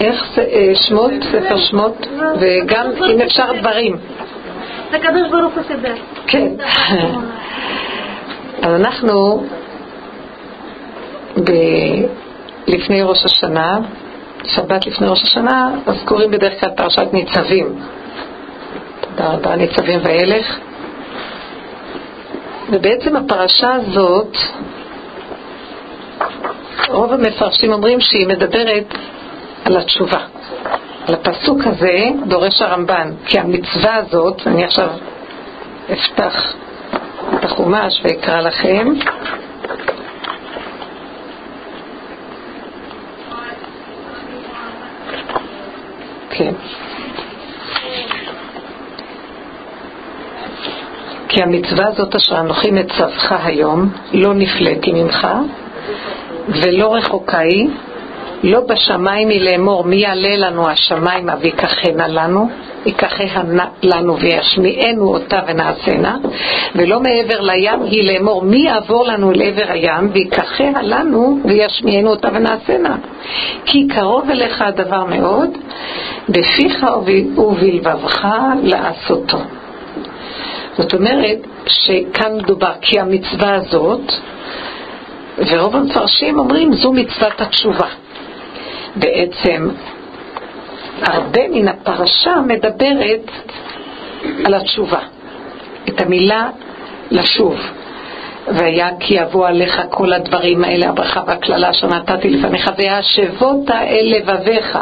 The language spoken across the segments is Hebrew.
איך זה, אה, שמות, ספר שמות, וגם אם אפשר דברים. הקדוש ברוך הוא סידר. כן. אז אנחנו. לפני ראש השנה, שבת לפני ראש השנה, אז קוראים בדרך כלל פרשת ניצבים. תודה רבה, ניצבים וילך. ובעצם הפרשה הזאת, רוב המפרשים אומרים שהיא מדברת על התשובה. על הפסוק הזה דורש הרמב"ן, כי המצווה הזאת, אני עכשיו אפתח את החומש ואקרא לכם. כן. כי המצווה הזאת אשר אנוכי מצווך היום לא נפלאתי ממך ולא רחוקה היא לא בשמיים היא לאמור מי יעלה לנו השמיימה ויקחנה לנו, ייקחיה לנו וישמיענו אותה ונעשנה, ולא מעבר לים היא לאמור מי יעבור לנו אל עבר הים ויקחיה לנו וישמיענו אותה ונעשנה. כי קרוב אליך הדבר מאוד, בפיך ובלבבך לעשותו. זאת אומרת שכאן מדובר כי המצווה הזאת, ורוב המפרשים אומרים זו מצוות התשובה. בעצם הרבה מן הפרשה מדברת על התשובה, את המילה לשוב. והיה כי יבוא עליך כל הדברים האלה, הברכה והקללה שנתתי לפניך, והשבות אל לבביך.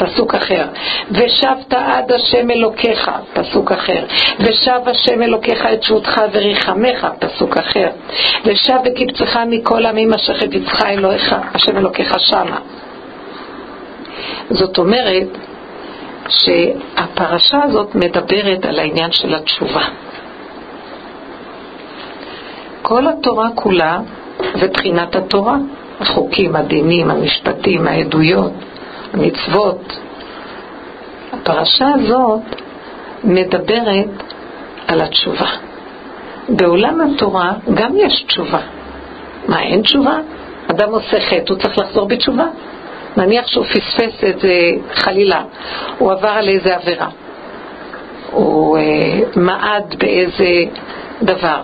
פסוק אחר, ושבת עד השם אלוקיך, פסוק אחר, ושב השם אלוקיך את שבותך וריחמך, פסוק אחר, ושב וקבצך מכל עמים אשר חפצך אלוהיך, השם אלוקיך שמה. זאת אומרת שהפרשה הזאת מדברת על העניין של התשובה. כל התורה כולה זה בחינת התורה, החוקים, הדינים, המשפטים, העדויות, המצוות. הפרשה הזאת מדברת על התשובה. בעולם התורה גם יש תשובה. מה, אין תשובה? אדם עושה חטא, הוא צריך לחזור בתשובה. נניח שהוא פספס את זה חלילה, הוא עבר על איזה עבירה, הוא אה, מעד באיזה דבר.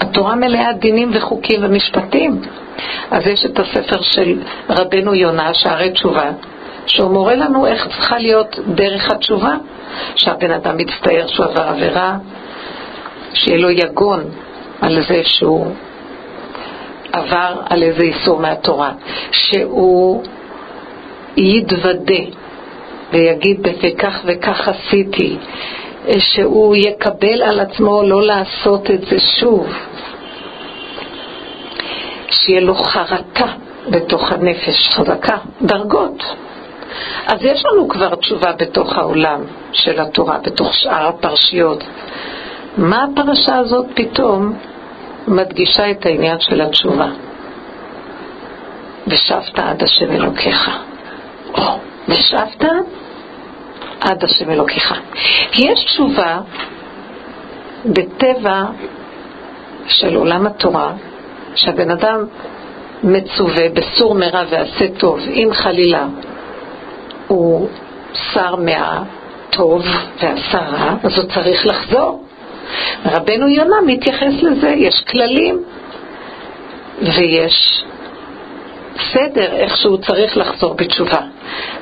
התורה מלאה דינים וחוקים ומשפטים. אז יש את הספר של רבנו יונה, שערי תשובה, שהוא מורה לנו איך צריכה להיות דרך התשובה, שהבן אדם מצטער שהוא עבר עבירה, שיהיה לו יגון על זה שהוא עבר על איזה איסור מהתורה, שהוא יתוודה ויגיד וכך וכך עשיתי, שהוא יקבל על עצמו לא לעשות את זה שוב, שיהיה לו חרטה בתוך הנפש, חזקה, דרגות. אז יש לנו כבר תשובה בתוך העולם של התורה, בתוך שאר הפרשיות. מה הפרשה הזאת פתאום מדגישה את העניין של התשובה? ושבת עד השם אלוקיך. ושבת עד השם אלוקיך. כי יש תשובה בטבע של עולם התורה, שהבן אדם מצווה בסור מרע ועשה טוב, אם חלילה הוא שר מהטוב רע, אז הוא צריך לחזור. רבנו יונה מתייחס לזה, יש כללים ויש סדר איך שהוא צריך לחזור בתשובה.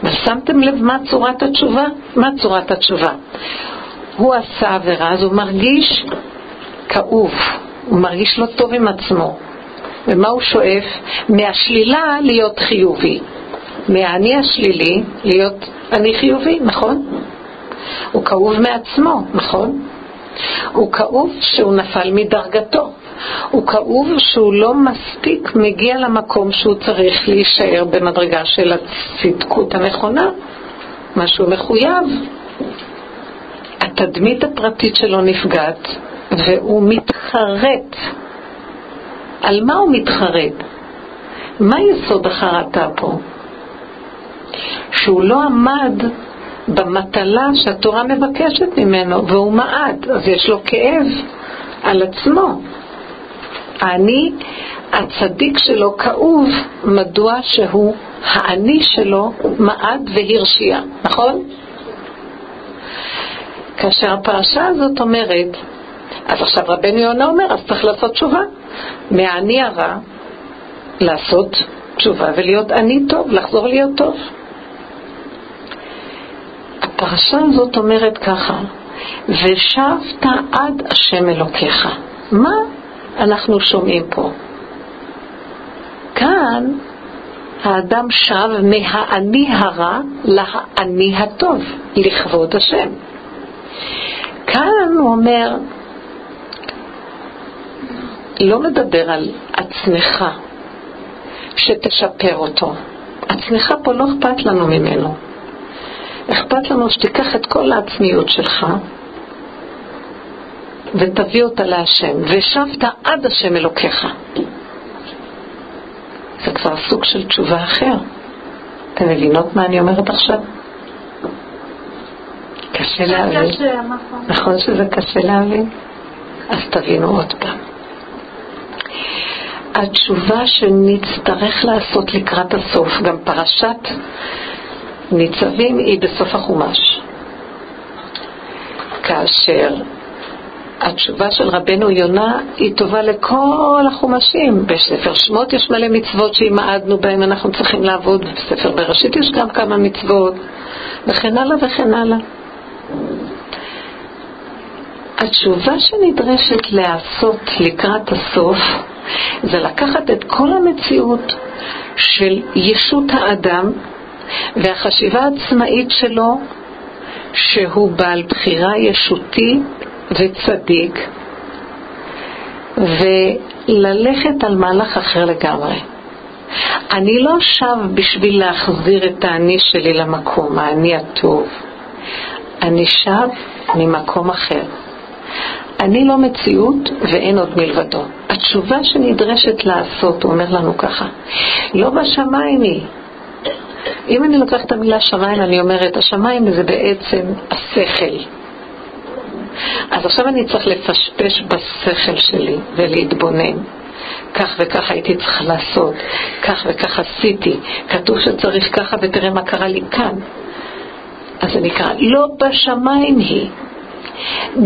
אבל שמתם לב מה צורת התשובה? מה צורת התשובה? הוא עשה עבירה, אז הוא מרגיש כאוב, הוא מרגיש לא טוב עם עצמו. ומה הוא שואף? מהשלילה להיות חיובי. מהאני השלילי להיות אני חיובי, נכון? הוא כאוב מעצמו, נכון? הוא כאוב שהוא נפל מדרגתו. הוא כאוב שהוא לא מספיק מגיע למקום שהוא צריך להישאר במדרגה של הצדקות הנכונה, מה שהוא מחויב. התדמית הפרטית שלו נפגעת, והוא מתחרט. על מה הוא מתחרט? מה יסוד החרטה פה? שהוא לא עמד במטלה שהתורה מבקשת ממנו, והוא מעד, אז יש לו כאב על עצמו. אני, הצדיק שלו כאוב, מדוע שהוא האני שלו מעד והרשיע, נכון? כאשר הפרשה הזאת אומרת, אז עכשיו רבנו יונה אומר, אז צריך לעשות תשובה. מהאני הרע לעשות תשובה ולהיות אני טוב, לחזור להיות טוב. הפרשה הזאת אומרת ככה, ושבת עד השם אלוקיך. מה אנחנו שומעים פה? כאן האדם שב מהאני הרע לאני הטוב, לכבוד השם. כאן הוא אומר, לא מדבר על עצמך שתשפר אותו. עצמך פה לא אכפת לנו ממנו. אכפת לנו שתיקח את כל העצמיות שלך ותביא אותה להשם, ושבת עד השם אלוקיך. זה כבר סוג של תשובה אחר. אתם מבינות מה אני אומרת עכשיו? קשה להבין. נכון. שזה קשה להבין? אז תבינו עוד פעם. התשובה שנצטרך לעשות לקראת הסוף, גם פרשת ניצבים היא בסוף החומש. כאשר התשובה של רבנו יונה היא טובה לכל החומשים. בספר שמות יש מלא מצוות שהמעדנו בהן אנחנו צריכים לעבוד, בספר בראשית יש גם כמה מצוות, וכן הלאה וכן הלאה. התשובה שנדרשת לעשות לקראת הסוף זה לקחת את כל המציאות של ישות האדם והחשיבה העצמאית שלו שהוא בעל בחירה ישותי וצדיק וללכת על מהלך אחר לגמרי. אני לא שב בשביל להחזיר את האני שלי למקום, האני הטוב. אני שב ממקום אחר. אני לא מציאות ואין עוד מלבדו. התשובה שנדרשת לעשות, הוא אומר לנו ככה, לא בשמיים היא. אם אני לוקחת את המילה שמיים, אני אומרת, השמיים זה בעצם השכל. אז עכשיו אני צריך לפשפש בשכל שלי ולהתבונן. כך וכך הייתי צריכה לעשות, כך וכך עשיתי, כתוב שצריך ככה ותראה מה קרה לי כאן. אז זה נקרא, לא בשמיים היא,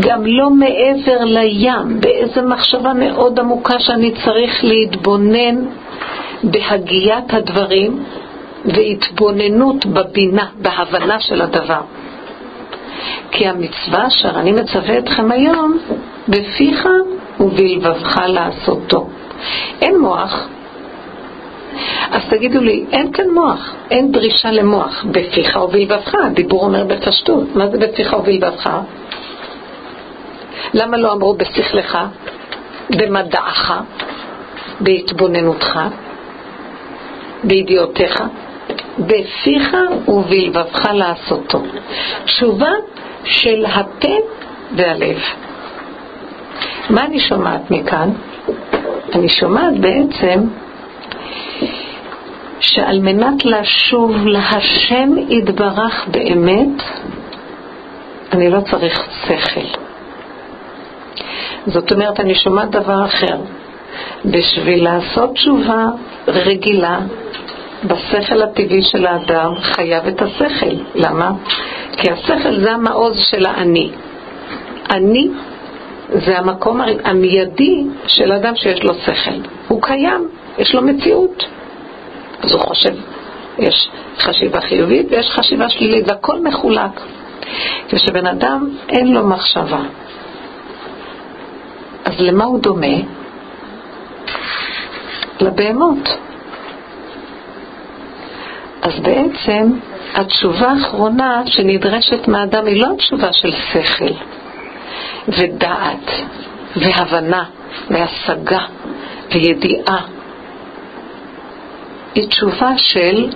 גם לא מעבר לים, באיזו מחשבה מאוד עמוקה שאני צריך להתבונן בהגיית הדברים והתבוננות בבינה, בהבנה של הדבר. כי המצווה אשר אני מצווה אתכם היום, בפיך ובלבבך לעשותו. אין מוח. אז תגידו לי, אין כאן מוח, אין דרישה למוח, בפיך ובלבבך, הדיבור אומר בפשטות, מה זה בפיך ובלבבך? למה לא אמרו בשכלך, במדעך, בהתבוננותך, בידיעותיך? בפיך ובלבבך לעשותו. תשובה של הפה והלב. מה אני שומעת מכאן? אני שומעת בעצם שעל מנת לשוב להשם יתברך באמת, אני לא צריך שכל. זאת אומרת, אני שומעת דבר אחר. בשביל לעשות תשובה רגילה, בשכל הטבעי של האדם חייב את השכל. למה? כי השכל זה המעוז של האני. אני זה המקום המיידי של אדם שיש לו שכל. הוא קיים, יש לו מציאות. אז הוא חושב, יש חשיבה חיובית ויש חשיבה שלילית, והכל מחולק. כשבן אדם אין לו מחשבה, אז למה הוא דומה? לבהמות. אז בעצם התשובה האחרונה שנדרשת מהאדם היא לא התשובה של שכל ודעת והבנה והשגה וידיעה. היא תשובה של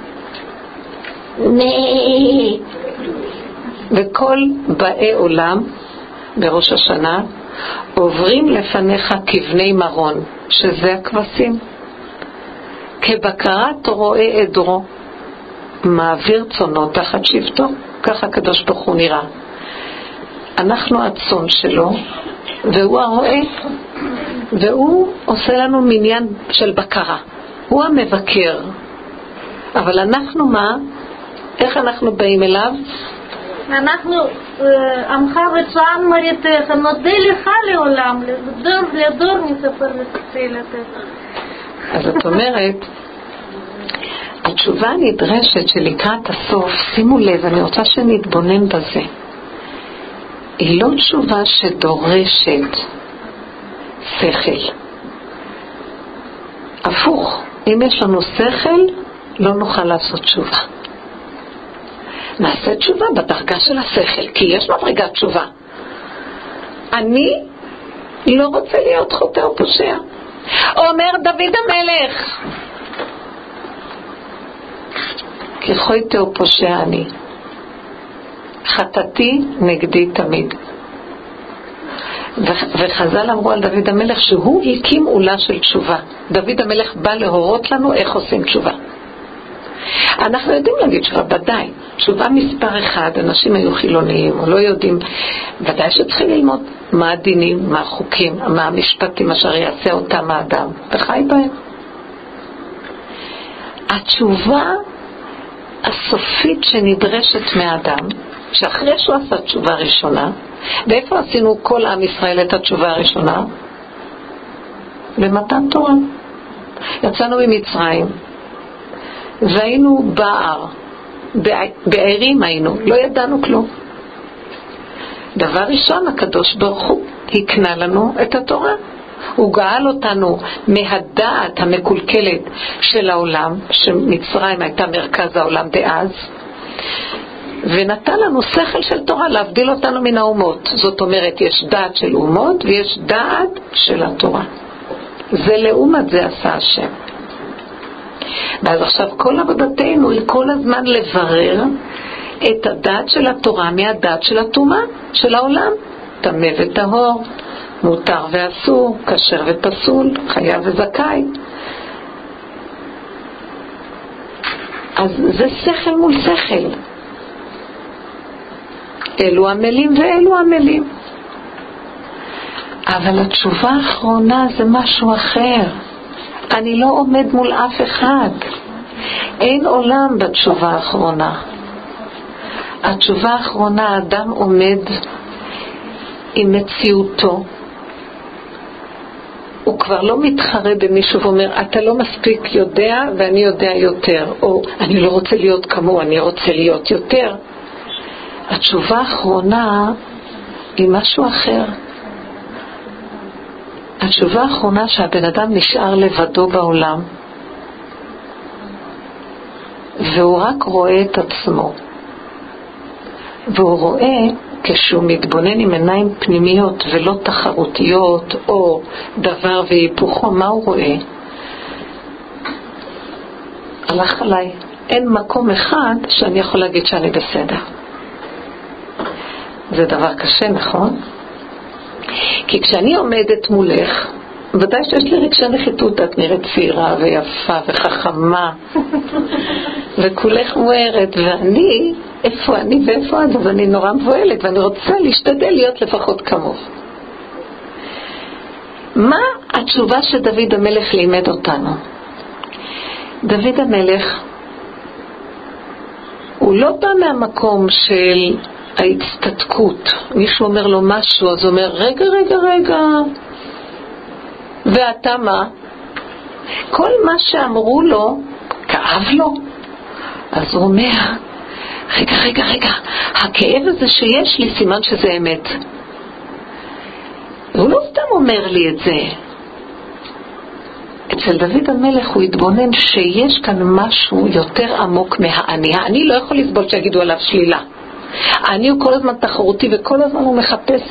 וכל באי עולם בראש השנה עוברים לפניך כבני מרון, שזה הכבשים. כבקרת רועה עדרו, מעביר צונו תחת שבטו, ככה הקדוש ברוך הוא נראה. אנחנו הצאן שלו, והוא הרועה, והוא עושה לנו מניין של בקרה. הוא המבקר. אבל אנחנו מה? איך אנחנו באים אליו? אנחנו, אה, עמך וצוען מריתך, נודה לך לעולם, לדור, לדור נספר לתפילתך. אז זאת אומרת, התשובה הנדרשת שלקראת הסוף, שימו לב, אני רוצה שנתבונן בזה. היא לא תשובה שדורשת שכל. הפוך, אם יש לנו שכל, לא נוכל לעשות תשובה. נעשה תשובה בדרגה של השכל, כי יש מדרגת תשובה. אני לא רוצה להיות חוטא או פושע. אומר דוד המלך, כחוטא או פושע אני. חטאתי נגדי תמיד. וחז"ל אמרו על דוד המלך שהוא הקים עולה של תשובה. דוד המלך בא להורות לנו איך עושים תשובה. אנחנו יודעים להגיד תשובה, ודאי. תשובה מספר אחד, אנשים היו חילוניים או לא יודעים, ודאי שצריכים ללמוד מה הדינים, מה החוקים, מה המשפטים אשר יעשה אותם האדם, וחי בהם. התשובה הסופית שנדרשת מאדם, שאחרי שהוא עשה תשובה ראשונה, ואיפה עשינו כל עם ישראל את התשובה הראשונה? במתן תורה. יצאנו ממצרים, והיינו בער, בערים היינו, לא ידענו כלום. דבר ראשון, הקדוש ברוך הוא הקנה לנו את התורה. הוא גאל אותנו מהדעת המקולקלת של העולם, שמצרים הייתה מרכז העולם דאז, ונתן לנו שכל של תורה להבדיל אותנו מן האומות. זאת אומרת, יש דעת של אומות ויש דעת של התורה. זה לעומת זה עשה השם. ואז עכשיו כל עבודתנו היא כל הזמן לברר את הדת של התורה מהדת של הטומאה, של העולם. טמא וטהור, מותר ואסור, כשר ופסול, חייב וזכאי. אז זה שכל מול שכל. אלו עמלים ואלו עמלים. אבל התשובה האחרונה זה משהו אחר. אני לא עומד מול אף אחד. אין עולם בתשובה האחרונה. התשובה האחרונה, האדם עומד עם מציאותו. הוא כבר לא מתחרה במישהו ואומר, אתה לא מספיק יודע ואני יודע יותר, או אני לא רוצה להיות כמוהו, אני רוצה להיות יותר. התשובה האחרונה היא משהו אחר. התשובה האחרונה שהבן אדם נשאר לבדו בעולם והוא רק רואה את עצמו והוא רואה כשהוא מתבונן עם עיניים פנימיות ולא תחרותיות או דבר והיפוכו, מה הוא רואה? הלך עליי. אין מקום אחד שאני יכול להגיד שאני בסדר. זה דבר קשה, נכון? כי כשאני עומדת מולך, ודאי שיש לי רגשי נחיתות, את נראית צעירה ויפה וחכמה וכולך מוארת, ואני, איפה אני ואיפה את? אז אני נורא מבוהלת ואני רוצה להשתדל להיות לפחות כמוך. מה התשובה שדוד המלך לימד אותנו? דוד המלך הוא לא בא מהמקום של ההצטדקות. מישהו אומר לו משהו, אז הוא אומר, רגע, רגע, רגע, ואתה מה? כל מה שאמרו לו, כאב לו. אז הוא אומר, רגע, רגע, רגע, הכאב הזה שיש לי, סימן שזה אמת. הוא לא סתם אומר לי את זה. אצל דוד המלך הוא התבונן שיש כאן משהו יותר עמוק מהאני. האני לא יכול לסבול שיגידו עליו שלילה. האני הוא כל הזמן תחרותי וכל הזמן הוא מחפש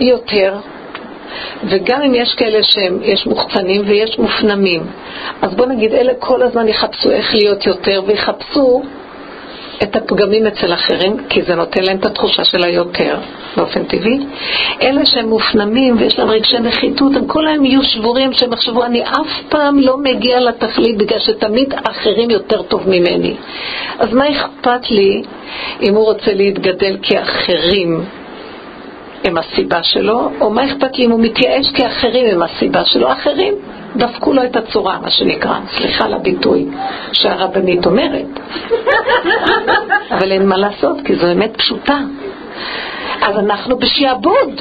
יותר, וגם אם יש כאלה שיש מוחצנים ויש מופנמים, אז בוא נגיד, אלה כל הזמן יחפשו איך להיות יותר ויחפשו את הפגמים אצל אחרים, כי זה נותן להם את התחושה של היותר באופן טבעי. אלה שהם מופנמים ויש להם רגשי נחיתות, הם היום יהיו שבורים שהם יחשבו, אני אף פעם לא מגיע לתכלית בגלל שתמיד אחרים יותר טוב ממני. אז מה אכפת לי אם הוא רוצה להתגדל כאחרים הם הסיבה שלו, או מה אכפת לי אם הוא מתייאש כי אחרים הם הסיבה שלו? אחרים, דפקו לו את הצורה, מה שנקרא, סליחה על הביטוי שהרבנית אומרת. אבל אין מה לעשות, כי זו אמת פשוטה. אז אנחנו בשעבוד.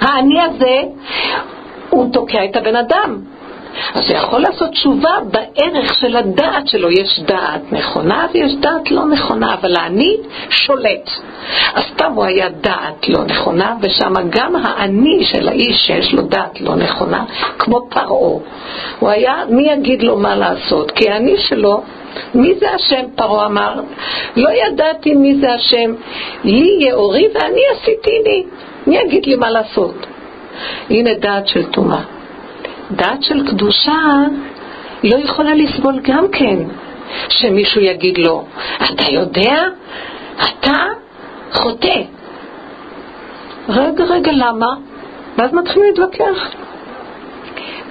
האני הזה, הוא תוקע את הבן אדם. אז הוא יכול לעשות תשובה בערך של הדעת שלו. יש דעת נכונה ויש דעת לא נכונה, אבל האני שולט. אז פעם הוא היה דעת לא נכונה, ושם גם האני של האיש שיש לו דעת לא נכונה, כמו פרעה. הוא היה, מי יגיד לו מה לעשות? כי האני שלו מי זה השם? פרעה אמר, לא ידעתי מי זה השם, לי יאורי ואני עשיתיני, מי יגיד לי מה לעשות? הנה דעת של טומאה. דעת של קדושה לא יכולה לסבול גם כן שמישהו יגיד לו, אתה יודע? אתה חוטא. רגע, רגע, למה? ואז מתחילים להתווכח.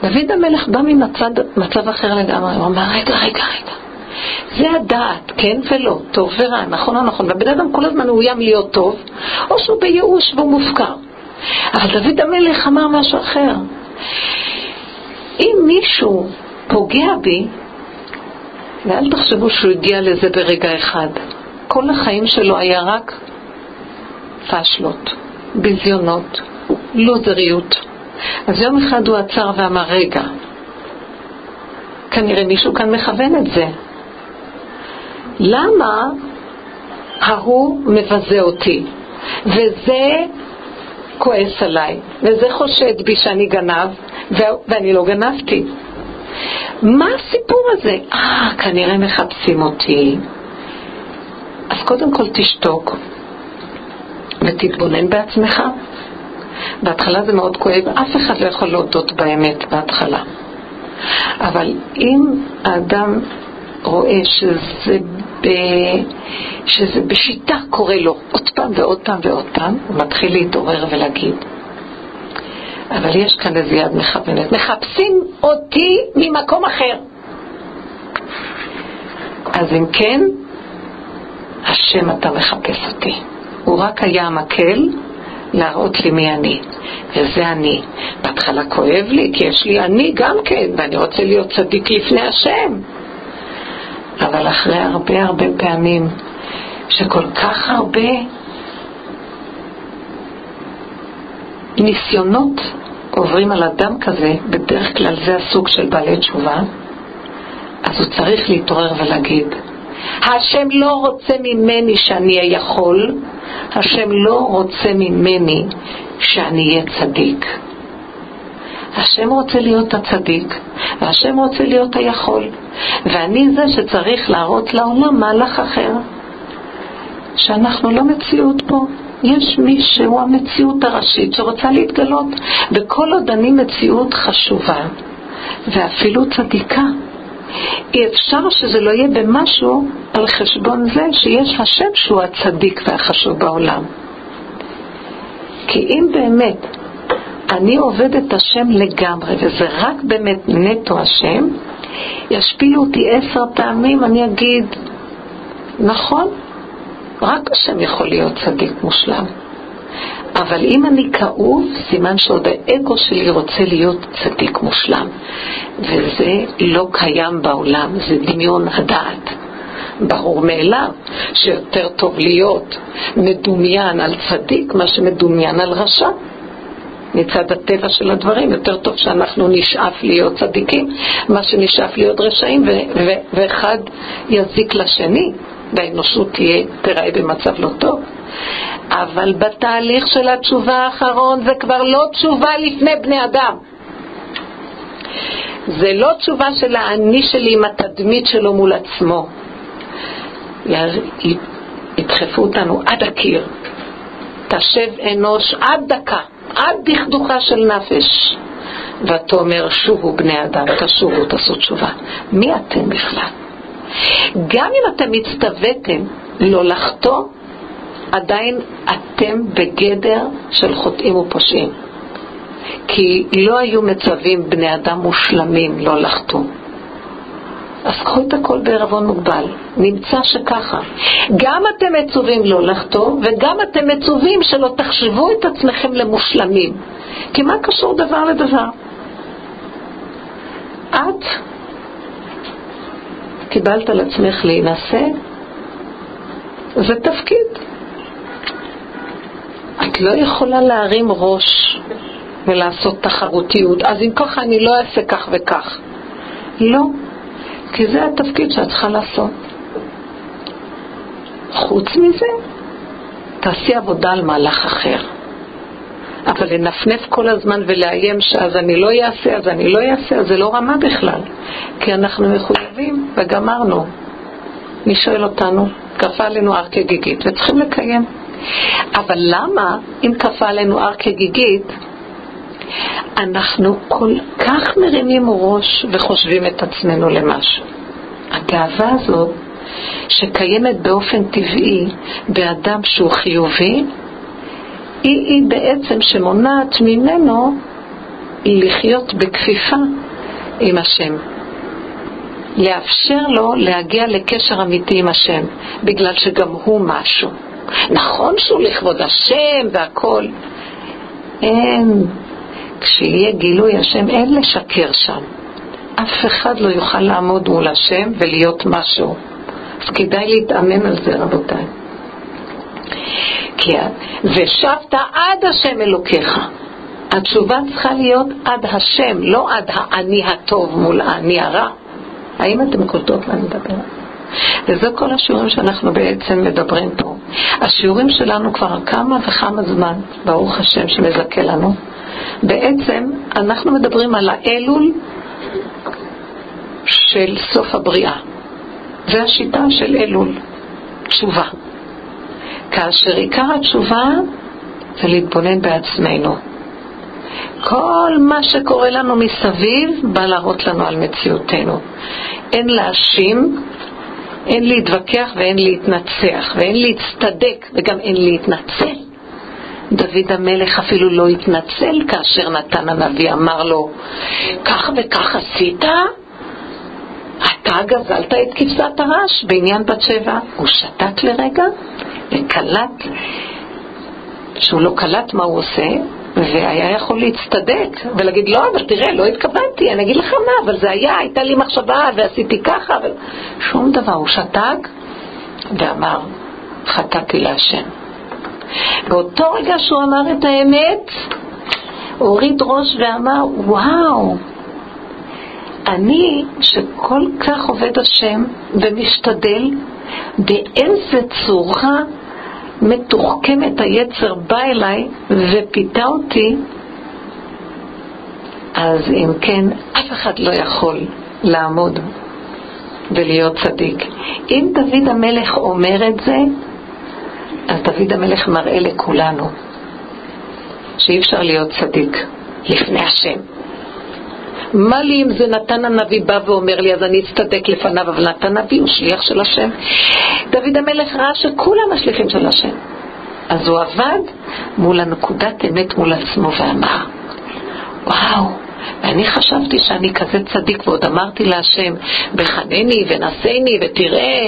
דוד המלך בא ממצב אחר לגמרי, הוא אמר, רגע, רגע, רגע. זה הדעת, כן ולא, טוב ורע, נכון או נכון. והבן אדם כל הזמן מאוים להיות טוב, או שהוא בייאוש והוא מופקר. אבל דוד המלך אמר משהו אחר. אם מישהו פוגע בי, ואל תחשבו שהוא הגיע לזה ברגע אחד. כל החיים שלו היה רק פשלות, ביזיונות, לוזריות. אז יום אחד הוא עצר ואמר, רגע, כנראה מישהו כאן מכוון את זה. למה ההוא מבזה אותי, וזה כועס עליי, וזה חושד בי שאני גנב, ואני לא גנבתי. מה הסיפור הזה? אה, כנראה מחפשים אותי. אז קודם כל תשתוק ותתבונן בעצמך. בהתחלה זה מאוד כואב, אף אחד לא יכול להודות באמת בהתחלה. אבל אם האדם רואה שזה, ב... שזה בשיטה קורה לו עוד פעם ועוד פעם ועוד פעם, הוא מתחיל להתעורר ולהגיד, אבל יש כאן איזה יד מכוונת. מחפשים אותי ממקום אחר. אז אם כן, השם אתה מחפש אותי. הוא רק היה המקל להראות לי מי אני. וזה אני. בהתחלה כואב לי, כי יש לי אני גם כן, ואני רוצה להיות צדיק לפני השם. אבל אחרי הרבה הרבה פעמים, שכל כך הרבה ניסיונות עוברים על אדם כזה, בדרך כלל זה הסוג של בעלי תשובה, אז הוא צריך להתעורר ולהגיד, השם לא רוצה ממני שאני אהיה יכול, השם לא רוצה ממני שאני אהיה צדיק. השם רוצה להיות הצדיק, והשם רוצה להיות היכול, ואני זה שצריך להראות לעולם מהלך אחר, שאנחנו לא מציאות פה. יש מי שהוא המציאות הראשית שרוצה להתגלות, וכל עוד אני מציאות חשובה, ואפילו צדיקה, אי אפשר שזה לא יהיה במשהו על חשבון זה שיש השם שהוא הצדיק והחשוב בעולם. כי אם באמת אני עובד את השם לגמרי, וזה רק באמת נטו השם, ישפילו אותי עשר פעמים, אני אגיד, נכון, רק השם יכול להיות צדיק מושלם. אבל אם אני כאוב, סימן שעוד האגו שלי רוצה להיות צדיק מושלם. וזה לא קיים בעולם, זה דמיון הדעת. ברור מאליו שיותר טוב להיות מדומיין על צדיק מה שמדומיין על רשע. מצד הטבע של הדברים, יותר טוב שאנחנו נשאף להיות צדיקים, מה שנשאף להיות רשעים, ואחד יזיק לשני. והאנושות תהיה, תיראה במצב לא טוב. אבל בתהליך של התשובה האחרון זה כבר לא תשובה לפני בני אדם. זה לא תשובה של האני שלי עם התדמית שלו מול עצמו. ידחפו אותנו עד הקיר. תשב אנוש עד דקה, עד דכדוכה של נפש. ותאמר שובו בני אדם, תשובו, תעשו תשובה. מי אתם בכלל? גם אם אתם הצטוויתם לא לחטוא, עדיין אתם בגדר של חוטאים ופושעים. כי לא היו מצווים בני אדם מושלמים לא לחטוא. אז קחו את הכל בערבון מוגבל. נמצא שככה. גם אתם מצווים לא לחטוא, וגם אתם מצווים שלא תחשבו את עצמכם למושלמים. כי מה קשור דבר לדבר? את קיבלת על עצמך להינשא, זה תפקיד. את לא יכולה להרים ראש ולעשות תחרותיות. אז אם ככה אני לא אעשה כך וכך. לא, כי זה התפקיד שאת צריכה לעשות. חוץ מזה, תעשי עבודה על מהלך אחר. אבל לנפנף כל הזמן ולאיים שאז אני לא אעשה, אז אני לא אעשה, אז זה לא רמה בכלל. כי אנחנו מחויבים וגמרנו. מי שואל אותנו? כפה עלינו הר כגיגית וצריכים לקיים. אבל למה, אם כפה עלינו הר כגיגית, אנחנו כל כך מרימים ראש וחושבים את עצמנו למשהו? הגאווה הזאת שקיימת באופן טבעי באדם שהוא חיובי, היא, היא בעצם שמונעת ממנו לחיות בכפיפה עם השם. לאפשר לו להגיע לקשר אמיתי עם השם, בגלל שגם הוא משהו. נכון שהוא לכבוד השם והכל. אין, כשיהיה גילוי השם, אין לשקר שם. אף אחד לא יוכל לעמוד מול השם ולהיות משהו. אז כדאי להתאמן על זה, רבותיי. כי ושבת עד השם אלוקיך. התשובה צריכה להיות עד השם, לא עד האני הטוב מול האני הרע. האם אתם קולטות מה אני מדברת? וזה כל השיעורים שאנחנו בעצם מדברים פה. השיעורים שלנו כבר כמה וכמה זמן, ברוך השם שמזכה לנו, בעצם אנחנו מדברים על האלול של סוף הבריאה. זה השיטה של אלול, תשובה. כאשר עיקר התשובה זה להתבונן בעצמנו. כל מה שקורה לנו מסביב בא להראות לנו על מציאותנו. אין להאשים, אין להתווכח ואין להתנצח, ואין להצטדק וגם אין להתנצל. דוד המלך אפילו לא התנצל כאשר נתן הנביא אמר לו, כך וכך עשית? אתה גזלת את כבשת הרש בעניין בת שבע. הוא שתק לרגע וקלט שהוא לא קלט מה הוא עושה, והיה יכול להצטדק ולהגיד, לא, אבל תראה, לא התכוונתי, אני אגיד לך מה, אבל זה היה, הייתה לי מחשבה ועשיתי ככה, אבל שום דבר. הוא שתק ואמר, חטאתי להשם. באותו רגע שהוא אמר את האמת, הוא הוריד ראש ואמר, וואו, אני, שכל כך עובד השם ומשתדל, באיזה צורה מתוחכמת היצר בא אליי ופיתה אותי, אז אם כן, אף אחד לא יכול לעמוד ולהיות צדיק. אם דוד המלך אומר את זה, אז דוד המלך מראה לכולנו שאי אפשר להיות צדיק לפני השם. מה לי אם זה נתן הנביא בא ואומר לי, אז אני אצטדק לפניו, אבל נתן הנביא הוא שליח של השם. דוד המלך ראה שכולם השליחים של השם. אז הוא עבד מול הנקודת אמת מול עצמו ואמר, וואו, ואני חשבתי שאני כזה צדיק, ועוד אמרתי להשם, בחנני ונשני ותראה.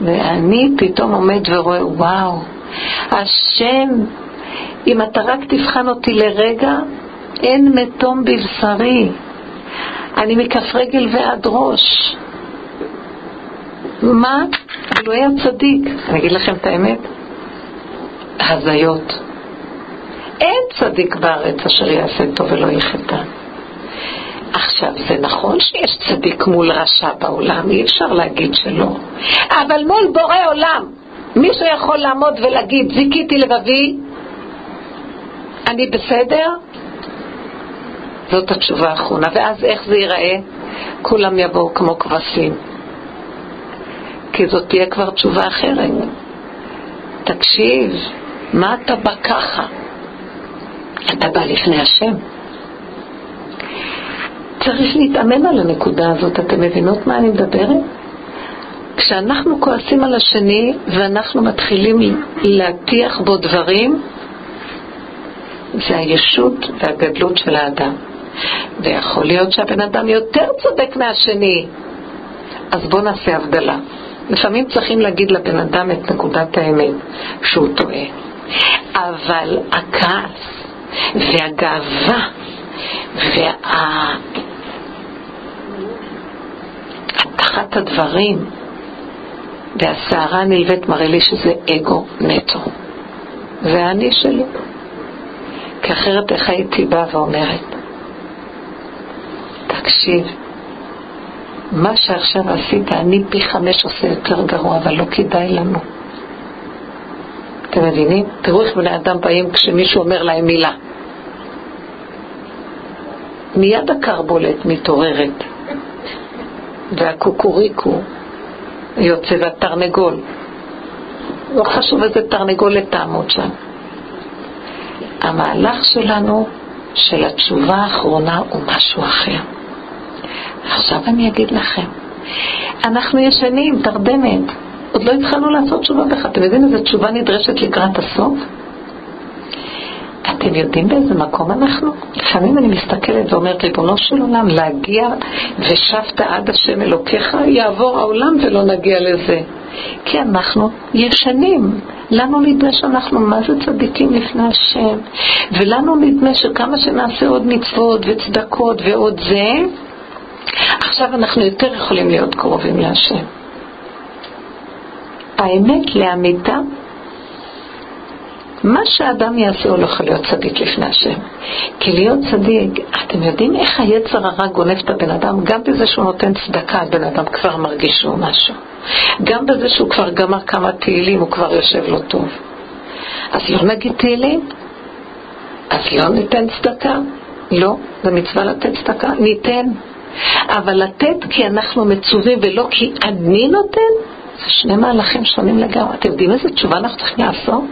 ואני פתאום עומד ורואה, וואו, השם, אם אתה רק תבחן אותי לרגע, אין מתום בבשרי. אני מכף רגל ועד ראש. מה? הוא לא היה צדיק. אני אגיד לכם את האמת? הזיות. אין צדיק בארץ אשר יעשה טוב ולא יחטא. עכשיו, זה נכון שיש צדיק מול רשע בעולם, אי אפשר להגיד שלא. אבל מול בורא עולם, מישהו יכול לעמוד ולהגיד, זיכיתי לבבי, אני בסדר? זאת התשובה האחרונה. ואז איך זה ייראה? כולם יבואו כמו כבשים. כי זאת תהיה כבר תשובה אחרת. תקשיב, מה אתה בא ככה? אתה בא לפני השם. צריך להתאמן על הנקודה הזאת, אתם מבינות מה אני מדברת? כשאנחנו כועסים על השני ואנחנו מתחילים להטיח בו דברים, זה הישות והגדלות של האדם. ויכול להיות שהבן אדם יותר צודק מהשני, אז בואו נעשה הבדלה. לפעמים צריכים להגיד לבן אדם את נקודת האמת, שהוא טועה. אבל הכעס והגאווה וה... אחת הדברים והסערה הנלווית מראה לי שזה אגו נטו. זה האני שלי. כי אחרת איך הייתי באה ואומרת, תקשיב, מה שעכשיו עשית, אני פי חמש עושה יותר גרוע, אבל לא כדאי לנו. אתם מבינים? תראו איך בני אדם באים כשמישהו אומר להם מילה. מיד הקרבולת מתעוררת, והקוקוריקו יוצא, והתרנגול. לא חשוב איזה תרנגולת תעמוד שם. המהלך שלנו, של התשובה האחרונה, הוא משהו אחר. עכשיו אני אגיד לכם, אנחנו ישנים, תרדמת, עוד לא התחלנו לעשות תשובה בכלל. אתם יודעים איזה תשובה נדרשת לקראת הסוף? אתם יודעים באיזה מקום אנחנו? לפעמים אני מסתכלת ואומרת, ריבונו של עולם, להגיע ושבת עד השם אלוקיך, יעבור העולם ולא נגיע לזה. כי אנחנו ישנים. לנו נדמה שאנחנו מה זה צדיקים לפני השם, ולנו נדמה שכמה שנעשה עוד מצוות וצדקות ועוד זה, עכשיו אנחנו יותר יכולים להיות קרובים להשם. האמת לאמיתה, מה שאדם יעשה הוא לא יכול להיות צדיק לפני השם. כי להיות צדיק, אתם יודעים איך היצר הרע גונב את הבן אדם? גם בזה שהוא נותן צדקה, הבן אדם כבר מרגיש שהוא משהו. גם בזה שהוא כבר גמר כמה תהילים, הוא כבר יושב לו טוב. אז לא נגיד תהילים? אז לא ניתן צדקה? לא, זה מצווה לתת צדקה? ניתן. אבל לתת כי אנחנו מצווים ולא כי אני נותן, זה שני מהלכים שונים לגמרי. אתם יודעים איזה תשובה אנחנו צריכים לעשות?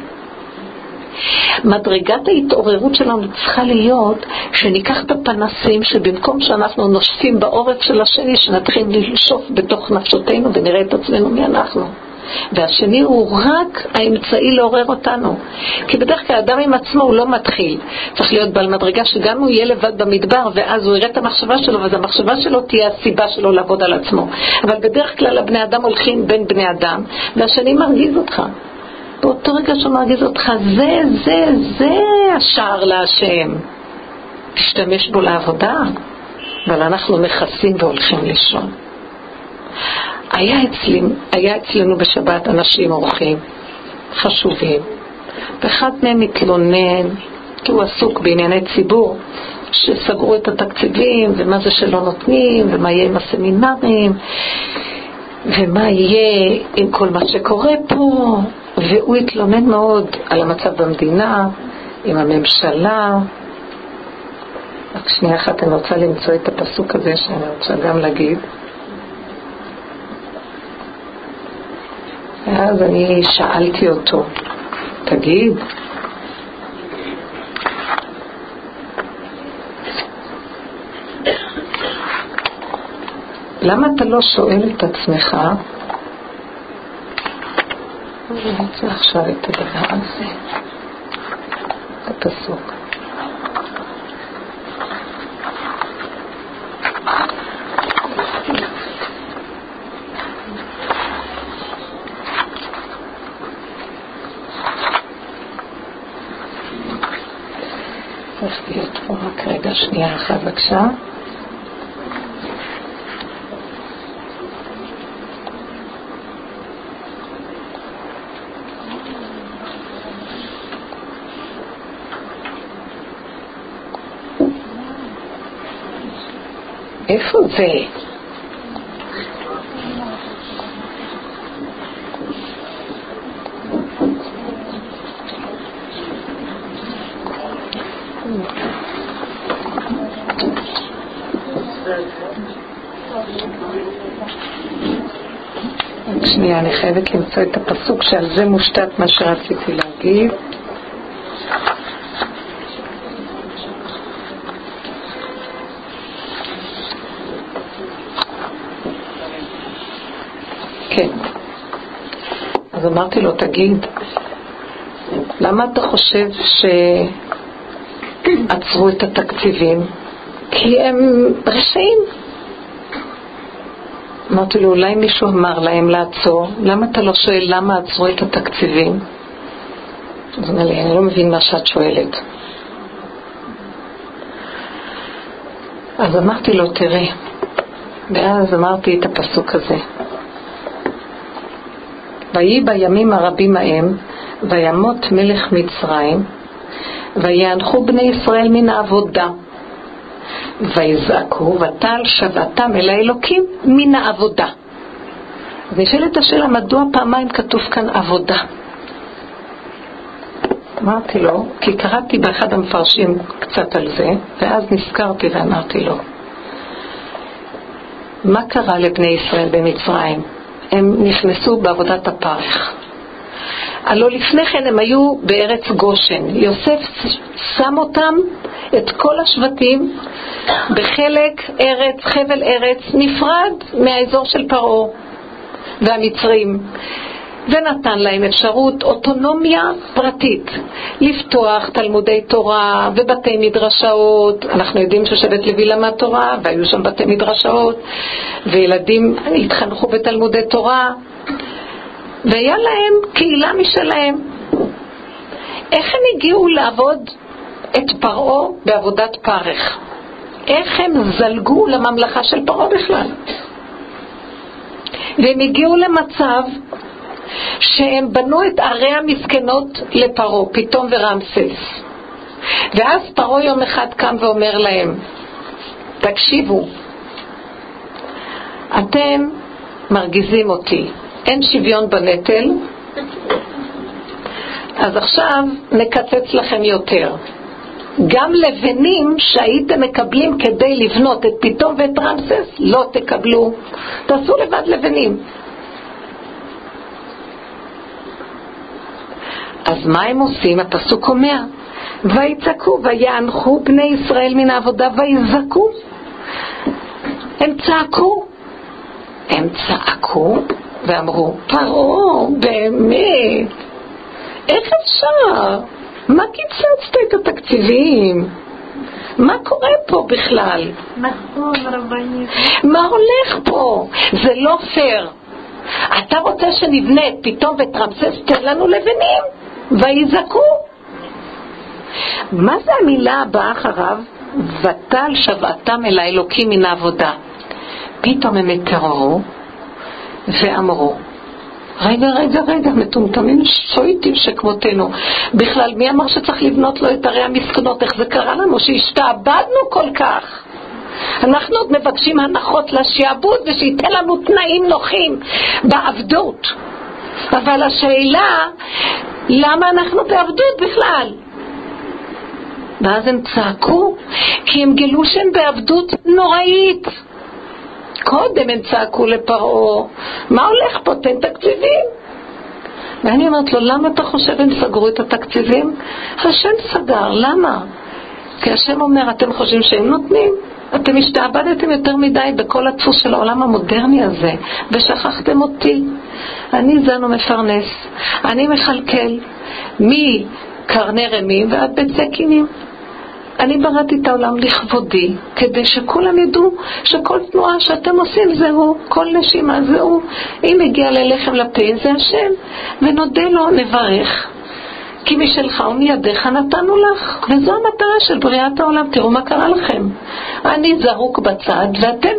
מדרגת ההתעוררות שלנו צריכה להיות שניקח את הפנסים שבמקום שאנחנו נושפים בעורף של השני, שנתחיל לשאוף בתוך נפשותינו ונראה את עצמנו מי אנחנו. והשני הוא רק האמצעי לעורר אותנו. כי בדרך כלל אדם עם עצמו הוא לא מתחיל. צריך להיות בעל מדרגה שגם הוא יהיה לבד במדבר ואז הוא יראה את המחשבה שלו, ואז המחשבה שלו תהיה הסיבה שלו לעבוד על עצמו. אבל בדרך כלל הבני אדם הולכים בין בני אדם, והשני מרגיז אותך. באותו רגע שהוא מרגיז אותך, זה, זה, זה השער להשם. תשתמש בו לעבודה, אבל אנחנו מכסים והולכים לישון. היה, אצלי, היה אצלנו בשבת אנשים אורחים חשובים, ואחד מהם מתלונן, כי הוא עסוק בענייני ציבור, שסגרו את התקציבים, ומה זה שלא נותנים, ומה יהיה עם הסמינרים, ומה יהיה עם כל מה שקורה פה, והוא התלונן מאוד על המצב במדינה, עם הממשלה. רק שנייה אחת אני רוצה למצוא את הפסוק הזה שאני רוצה גם להגיד. ואז אני שאלתי אותו, תגיד, למה אתה לא שואל את עצמך אני רוצה עכשיו את הדבר הזה, את הפסוק. צריך להיות פה רק רגע, שנייה אחת בבקשה. איפה זה? שנייה, אני חייבת למצוא את הפסוק שעל זה מושתת מה שרציתי להגיד. אמרתי לו, תגיד, למה אתה חושב שעצרו את התקציבים? כי הם רשעים. אמרתי לו, אולי מישהו אמר להם לעצור, למה אתה לא שואל למה עצרו את התקציבים? אז הוא אומר לי, אני לא מבין מה שאת שואלת. אז אמרתי לו, תראה, ואז אמרתי את הפסוק הזה. ויהי בימים הרבים ההם, וימות מלך מצרים, ויאנחו בני ישראל מן העבודה. ויזעקו ותעל שבתם אל האלוקים מן העבודה. אז נשאלת השאלה, מדוע פעמיים כתוב כאן עבודה? אמרתי לו, כי קראתי באחד המפרשים קצת על זה, ואז נזכרתי ואמרתי לו, מה קרה לבני ישראל במצרים? הם נכנסו בעבודת הפרך. הלא לפני כן הם היו בארץ גושן. יוסף שם אותם, את כל השבטים, בחלק ארץ, חבל ארץ, נפרד מהאזור של פרעה והמצרים. ונתן להם אפשרות אוטונומיה פרטית, לפתוח תלמודי תורה ובתי מדרשאות. אנחנו יודעים ששבט לוי למד תורה, והיו שם בתי מדרשאות, וילדים התחנכו בתלמודי תורה, והיה להם קהילה משלהם. איך הם הגיעו לעבוד את פרעה בעבודת פרך? איך הם זלגו לממלכה של פרעה בכלל? והם הגיעו למצב שהם בנו את ערי המסכנות לפרעה, פתאום ורמסס. ואז פרעה יום אחד קם ואומר להם, תקשיבו, אתם מרגיזים אותי, אין שוויון בנטל, אז עכשיו נקצץ לכם יותר. גם לבנים שהייתם מקבלים כדי לבנות את פתאום ואת רמסס, לא תקבלו. תעשו לבד לבנים. אז מה הם עושים? הפסוק אומר, ויצעקו ויאנחו בני ישראל מן העבודה ויזעקו. הם צעקו. הם צעקו ואמרו, פרעה, באמת, איך אפשר? מה קיצצת את התקציבים? מה קורה פה בכלל? נכון, רבנית. מה הולך פה? זה לא פייר. אתה רוצה שנבנה פתאום ותרמסס, תן לנו לבנים. ויזעקו. מה זה המילה הבאה אחריו? ותל שבעתם אל האלוקים מן העבודה. פתאום הם התעוררו ואמרו, רגע, רגע, רגע, מטומטמים שויטים שכמותנו. בכלל, מי אמר שצריך לבנות לו את ערי המסכנות? איך זה קרה לנו שהשתעבדנו כל כך? אנחנו עוד מבקשים הנחות לשעבוד ושייתן לנו תנאים נוחים בעבדות. אבל השאלה, למה אנחנו בעבדות בכלל? ואז הם צעקו, כי הם גילו שהם בעבדות נוראית. קודם הם צעקו לפרעה, מה הולך פה? תן תקציבים. ואני אומרת לו, למה אתה חושב הם סגרו את התקציבים? השם סגר, למה? כי השם אומר, אתם חושבים שהם נותנים? אתם השתעבדתם יותר מדי בכל הדפוס של העולם המודרני הזה, ושכחתם אותי. אני זן ומפרנס, אני מכלכל מקרני רמים ועד בית זקינים. אני בראתי את העולם לכבודי, כדי שכולם ידעו שכל תנועה שאתם עושים זה הוא, כל נשימה זה הוא. אם הגיע ללחם לפה זה השם, ונודה לו, נברך. כי משלך ומידיך נתנו לך, וזו המטרה של בריאת העולם. תראו מה קרה לכם. אני זרוק בצד, ואתם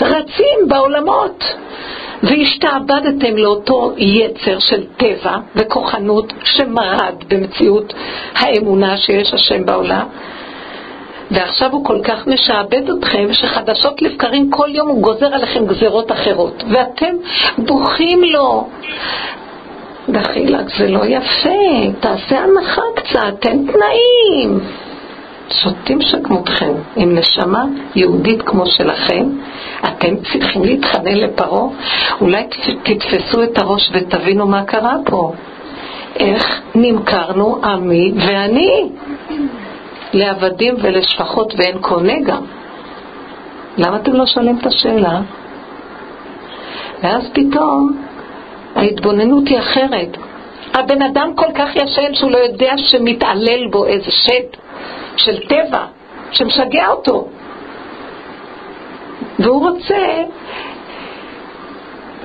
רצים בעולמות. והשתעבדתם לאותו יצר של טבע וכוחנות שמרד במציאות האמונה שיש השם בעולם. ועכשיו הוא כל כך משעבד אתכם, שחדשות לבקרים כל יום הוא גוזר עליכם גזרות אחרות, ואתם בוכים לו. דחילק, זה לא יפה, תעשה הנחה קצת, תן תנאים. שותים שכמותכם, עם נשמה יהודית כמו שלכם, אתם צריכים להתחנן לפרעה? אולי תתפסו את הראש ותבינו מה קרה פה. איך נמכרנו עמי ואני לעבדים ולשפחות ואין קונה גם. למה אתם לא שואלים את השאלה? ואז פתאום ההתבוננות היא אחרת. הבן אדם כל כך ישן שהוא לא יודע שמתעלל בו איזה שד של טבע שמשגע אותו. והוא רוצה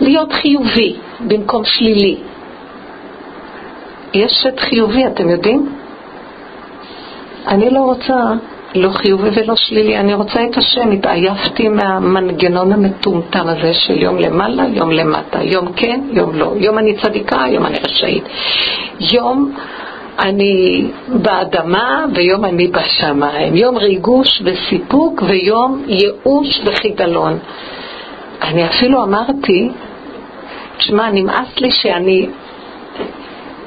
להיות חיובי במקום שלילי. יש שד חיובי, אתם יודעים? אני לא רוצה לא חיובי ולא שלילי, אני רוצה את השם, התעייפתי מהמנגנון המטומטם הזה של יום למעלה, יום למטה, יום כן, יום לא, יום אני צדיקה, יום אני רשאית, יום אני באדמה ויום אני בשמיים, יום ריגוש וסיפוק ויום ייאוש וחידלון. אני אפילו אמרתי, תשמע, נמאס לי שאני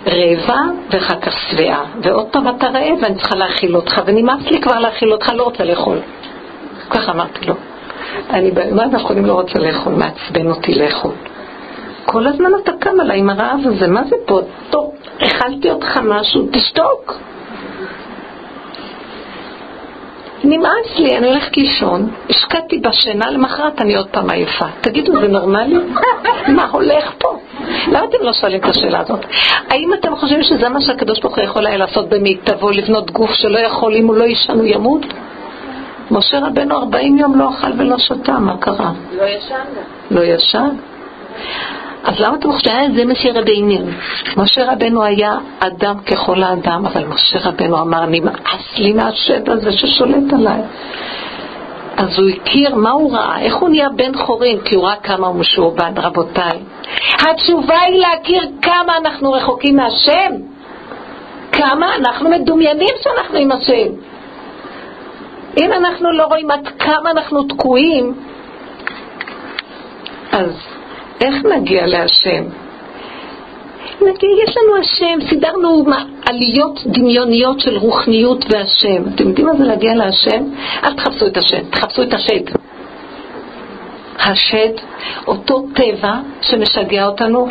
רעבה ואחר כך שבעה, ועוד פעם אתה רעב ואני צריכה להאכיל אותך, ונמאס לי כבר להאכיל אותך, לא רוצה לאכול. ככה אמרתי לו. אני ביומיים האחרונים לא רוצה לאכול, מעצבן אותי לאכול. כל הזמן אתה קם עליי עם הרעב הזה, מה זה פה? טוב, אכלתי אותך משהו, תשתוק. נמאס לי, אני הולכת לישון, השקעתי בשינה, למחרת אני עוד פעם עייפה. תגידו, זה נורמלי? מה הולך פה? למה אתם לא שואלים את השאלה הזאת? האם אתם חושבים שזה מה שהקדוש ברוך הוא יכול היה לעשות במיטבו, לבנות גוף שלא יכול, אם הוא לא יישן הוא ימות? משה רבנו 40 יום לא אכל ולא שתה, מה קרה? לא ישן. לא ישן? אז למה אתם חושבים, זה משה רבינו? משה רבנו היה אדם ככל האדם, אבל משה רבנו אמר, נמאס לי מהשד הזה ששולט עליי. אז הוא הכיר מה הוא ראה, איך הוא נהיה בן חורין, כי הוא ראה כמה הוא משועבד, רבותיי. התשובה היא להכיר כמה אנחנו רחוקים מהשם, כמה אנחנו מדומיינים שאנחנו עם השם. אם אנחנו לא רואים עד כמה אנחנו תקועים, אז איך נגיע להשם? נגיד, יש לנו השם, סידרנו עליות דמיוניות של רוחניות והשם. אתם יודעים מה זה להגיע להשם? אל תחפשו את השם, תחפשו את השד. השד, אותו טבע שמשגע אותנו,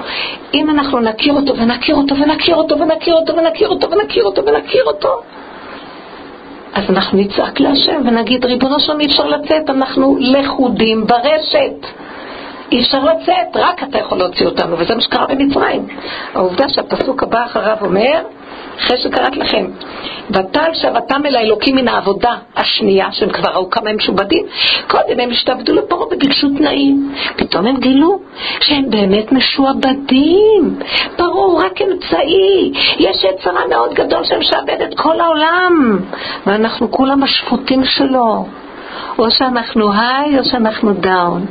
אם אנחנו נכיר אותו ונכיר אותו ונכיר אותו ונכיר אותו ונכיר אותו ונכיר אותו ונכיר אותו, אז אנחנו נצעק להשם ונגיד, ריבונו שלום, אי אפשר לצאת, אנחנו לכודים ברשת. אי אפשר לצאת, רק אתה יכול להוציא אותנו, וזה מה שקרה במצרים. העובדה שהפסוק הבא אחריו אומר, אחרי שקראת לכם, ותל שבתם אל האלוקים מן העבודה השנייה, שהם כבר ראו כמה הם משובדים, קודם הם השתעבדו לפרעה וביקשו תנאים. פתאום הם גילו שהם באמת משועבדים. פרעה הוא רק אמצעי. יש יצרה מאוד גדול שמשעבד את כל העולם, ואנחנו כולם השפוטים שלו. או שאנחנו היי או שאנחנו דאון.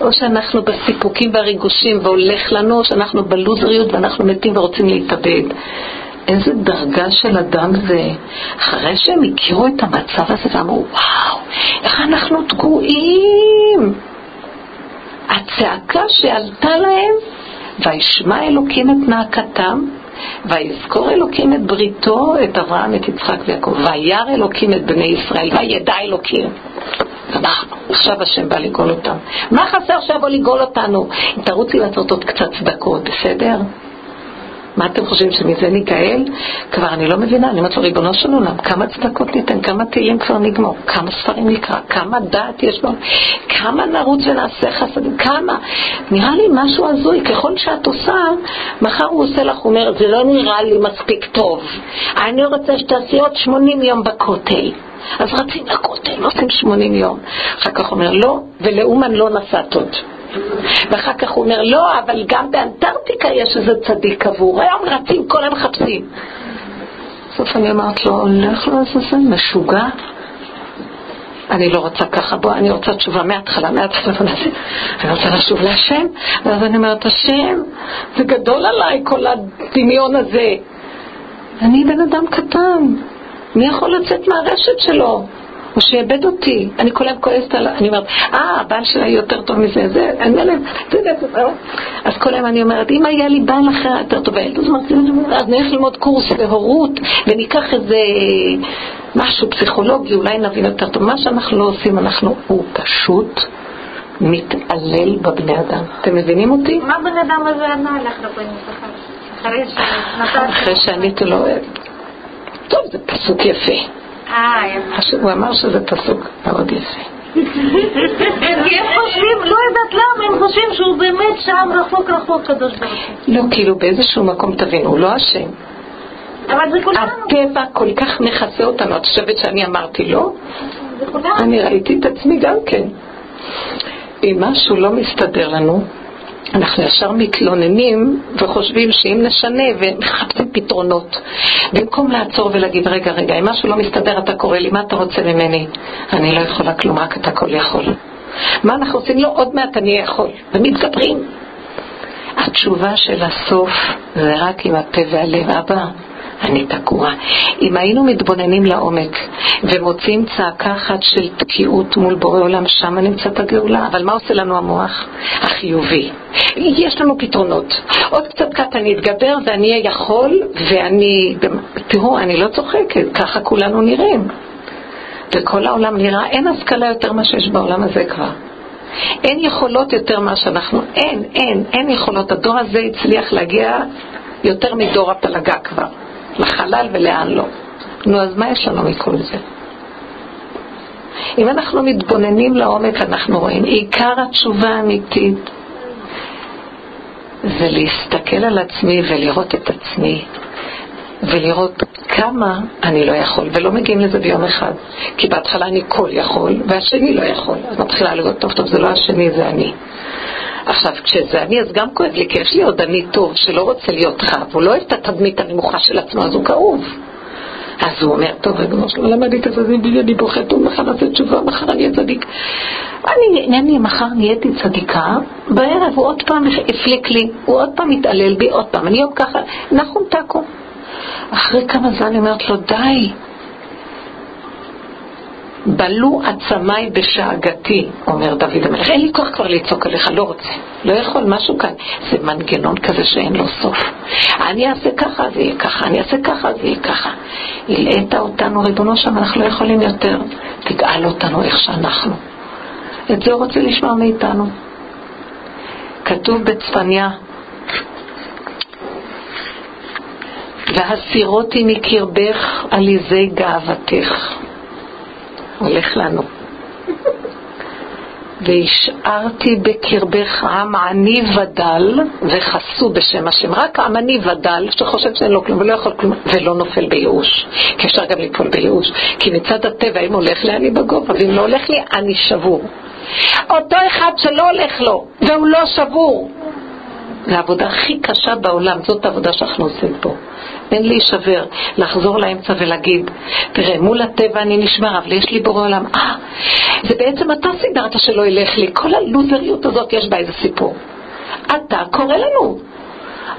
או שאנחנו בסיפוקים והריגושים והולך לנו, או שאנחנו בלוזריות ואנחנו מתים ורוצים להתאבד. איזה דרגה של אדם זה. אחרי שהם הכירו את המצב הזה ואמרו, וואו, איך אנחנו תקועים. הצעקה שעלתה להם, וישמע אלוקים את נאקתם, ויזכור אלוקים את בריתו, את אברהם, את יצחק ויעקב, וירא אלוקים את בני ישראל, וידע אלוקים. עכשיו השם בא לגאול אותם. מה חסר שיבוא לגאול אותנו? אם תרוצי לעשות עוד קצת צדקות, בסדר? מה אתם חושבים, שמזה ניגאל? כבר אני לא מבינה, אני אומרת לו, ריבונו של עולם, כמה צדקות ניתן, כמה תהילים כבר נגמור, כמה ספרים נקרא, כמה דעת יש בו, כמה נרוץ ונעשה חסדים, כמה? נראה לי משהו הזוי, ככל שאת עושה, מחר הוא עושה לך, הוא אומר, זה לא נראה לי מספיק טוב, אני רוצה שתעשי עוד 80 יום בכותל. אז רצים לכותל, עושים 80 יום. אחר כך אומר, לא, ולאומן לא נסעת עוד. ואחר כך הוא אומר, לא, אבל גם באנטארקטיקה יש איזה צדיק קבור. היום רצים, כל היום מחפשים. בסוף אני אמרת לו, הולך לעזאזל, משוגע. אני לא רוצה ככה, בוא, אני רוצה תשובה מההתחלה, מההתחלה, אני רוצה לשוב להשם, ואז אני אומרת, השם, זה גדול עליי כל הדמיון הזה. אני בן אדם קטן, מי יכול לצאת מהרשת שלו? או שיאבד אותי. אני כל היום כועסת עליו, אני אומרת, אה, הבעל שלה יותר טוב מזה, זה, אני אומרת, אז כל היום אני אומרת, אם היה לי בעל אחר יותר טוב, אז נלך ללמוד קורס להורות, וניקח איזה משהו פסיכולוגי, אולי נבין יותר טוב. מה שאנחנו לא עושים, אנחנו, הוא פשוט מתעלל בבני אדם. אתם מבינים אותי? מה בן אדם הזה ענה לך רבנים אחרי שעניתי לו, טוב, זה פסוק יפה. הוא אמר שזה פסוק מאוד יפה. כי הם חושבים, לא יודעת למה, הם חושבים שהוא באמת שם רחוק רחוק קדוש ברוך הוא. לא, כאילו באיזשהו מקום תבינו, הוא לא אשם. אבל זה כולנו. הטבע כל כך מכסה אותנו, את חושבת שאני אמרתי לא? אני ראיתי את עצמי גם כן. אם משהו לא מסתדר לנו, אנחנו ישר מתלוננים וחושבים שאם נשנה ומחפשים פתרונות במקום לעצור ולהגיד רגע רגע אם משהו לא מסתדר אתה קורא לי מה אתה רוצה ממני? אני לא יכולה כלום רק אתה כל יכול. מה אנחנו עושים? לא עוד מעט אני יכול. ומתגברים. התשובה של הסוף זה רק עם הפה והלב. אבא אני תקוע. אם היינו מתבוננים לעומק ומוצאים צעקה אחת של תקיעות מול בורא עולם, שם נמצאת הגאולה. אבל מה עושה לנו המוח? החיובי. יש לנו פתרונות. עוד קצת קט אני אתגבר ואני אהיה יכול ואני... תראו, אני לא צוחקת, ככה כולנו נראים. וכל העולם נראה, אין השכלה יותר מה שיש בעולם הזה כבר. אין יכולות יותר מה שאנחנו, אין, אין, אין יכולות. הדור הזה הצליח להגיע יותר מדור הפלגה כבר. לחלל ולאן לא. נו, אז מה יש לנו מכל זה? אם אנחנו מתבוננים לעומק, אנחנו רואים, עיקר התשובה האמיתית זה להסתכל על עצמי ולראות את עצמי ולראות כמה אני לא יכול, ולא מגיעים לזה ביום אחד. כי בהתחלה אני כל יכול, והשני לא יכול. אז מתחילה לראות, טוב, טוב, זה לא השני, זה אני. עכשיו, כשזה אני, אז גם כואב לי, כי יש לי עוד אני טוב שלא רוצה להיות רב, הוא לא אוהב את התדמית הנמוכה של עצמו, אז הוא כאוב. אז הוא אומר, טוב, רגע, שלא למדתי את זה, אני בוכה טוב, מחר נעשה תשובה, מחר אני אהיה צדיק. אני, אני מחר נהייתי צדיקה, בערב הוא עוד פעם הפליק לי, הוא עוד פעם מתעלל בי, עוד פעם, אני יום ככה, נחום תקו. אחרי כמה זמן אני אומרת לו, די, בלו עצמיי בשאגתי, אומר דוד המלך. אין לי כוח כבר לצעוק עליך, לא רוצה. לא יכול, משהו כאן. זה מנגנון כזה שאין לו סוף. אני אעשה ככה, זה יהיה ככה, אני אעשה ככה, זה יהיה ככה. הלאית אותנו, ריבונו שם, אנחנו לא יכולים יותר. תגאל אותנו איך שאנחנו. את זה הוא רוצה לשמוע מאיתנו. כתוב בצפניה, והסירותי מקרבך עליזי גאוותך. הולך לנו. והשארתי בקרבך עם עני ודל וחסו בשם השם. רק עם עני ודל שחושב שאין לו כלום ולא יכול כלום ולא נופל בייאוש. כי אפשר גם ליפול בייאוש. כי מצד הטבע אם הולך לי אני בגובה ואם לא הולך לי אני שבור. אותו אחד שלא הולך לו והוא לא שבור. זו העבודה הכי קשה בעולם, זאת העבודה שאנחנו עושים פה. אין להישבר, לחזור לאמצע ולהגיד, תראה, מול הטבע אני נשמר, אבל יש לי בורא עולם. אה, זה בעצם אתה סידרת שלא ילך לי. כל הלוזריות הזאת יש בה איזה סיפור. אתה קורא לנו.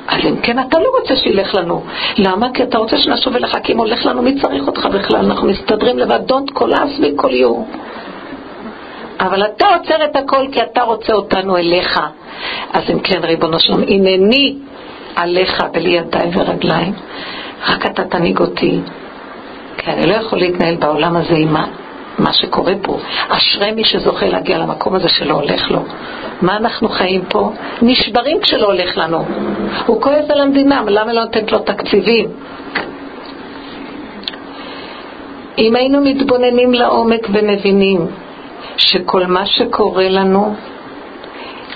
אז אם כן, אתה לא רוצה שילך לנו. למה? כי אתה רוצה שנשוב אליך, כי אם הולך לנו, מי צריך אותך בכלל? אנחנו מסתדרים לבד, don't כל אס וכל יו. אבל אתה עוצר את הכל כי אתה רוצה אותנו אליך. אז אם כן, ריבונו שלום, הנני עליך בלי ידיים ורגליים, רק אתה תנהיג אותי, כי אני לא יכול להתנהל בעולם הזה עם מה שקורה פה. אשרי מי שזוכה להגיע למקום הזה שלא הולך לו. מה אנחנו חיים פה? נשברים כשלא הולך לנו. הוא כועס על המדינה, למה לא נותנת לו תקציבים? אם היינו מתבוננים לעומק ומבינים שכל מה שקורה לנו,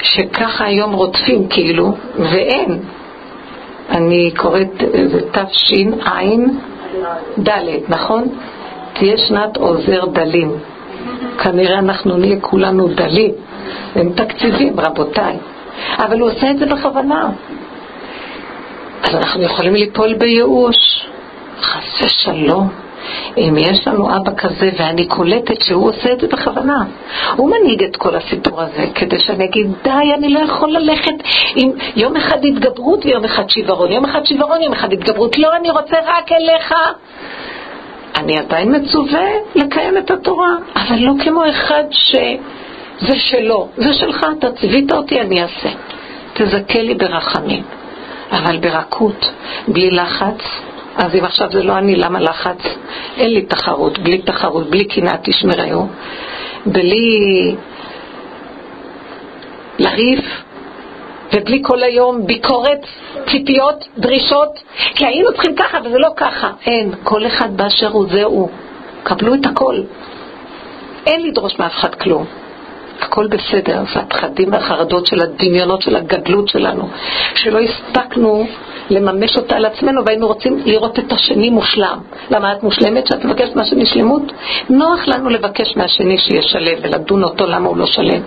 שככה היום רודפים כאילו, ואין, אני קוראת, זה תשע"ד, נכון? תהיה שנת עוזר דלים. כנראה אנחנו נהיה כולנו דלים. הם תקציבים, רבותיי. אבל הוא עושה את זה בכוונה. אז אנחנו יכולים ליפול בייאוש. חס ושלום. אם יש לנו אבא כזה ואני קולטת שהוא עושה את זה בכוונה, הוא מנהיג את כל הסיפור הזה כדי שאני אגיד די, אני לא יכול ללכת עם יום אחד התגברות ויום אחד שיוורון, יום אחד שיוורון, יום אחד התגברות, לא, אני רוצה רק אליך. אני עדיין מצווה לקיים את התורה, אבל לא כמו אחד שזה שלו, זה שלך, אתה ציווית אותי, אני אעשה. תזכה לי ברחמים, אבל ברכות, בלי לחץ, אז אם עכשיו זה לא אני, למה לחץ? אין לי תחרות, בלי תחרות, בלי קנאה תשמרהו, בלי לריב, ובלי כל היום ביקורת, ציפיות, דרישות, כי היינו צריכים ככה וזה לא ככה. אין, כל אחד באשר הוא זה הוא. קבלו את הכל. אין לדרוש מאף אחד כלום. הכל בסדר, זה הפחדים והחרדות של הדמיונות של הגדלות שלנו, שלא הספקנו לממש אותה על עצמנו והיינו רוצים לראות את השני מושלם. למה את מושלמת שאת מבקשת מהשני שלמות? נוח לנו לבקש מהשני שיהיה שלם ולדון אותו למה הוא לא שלם.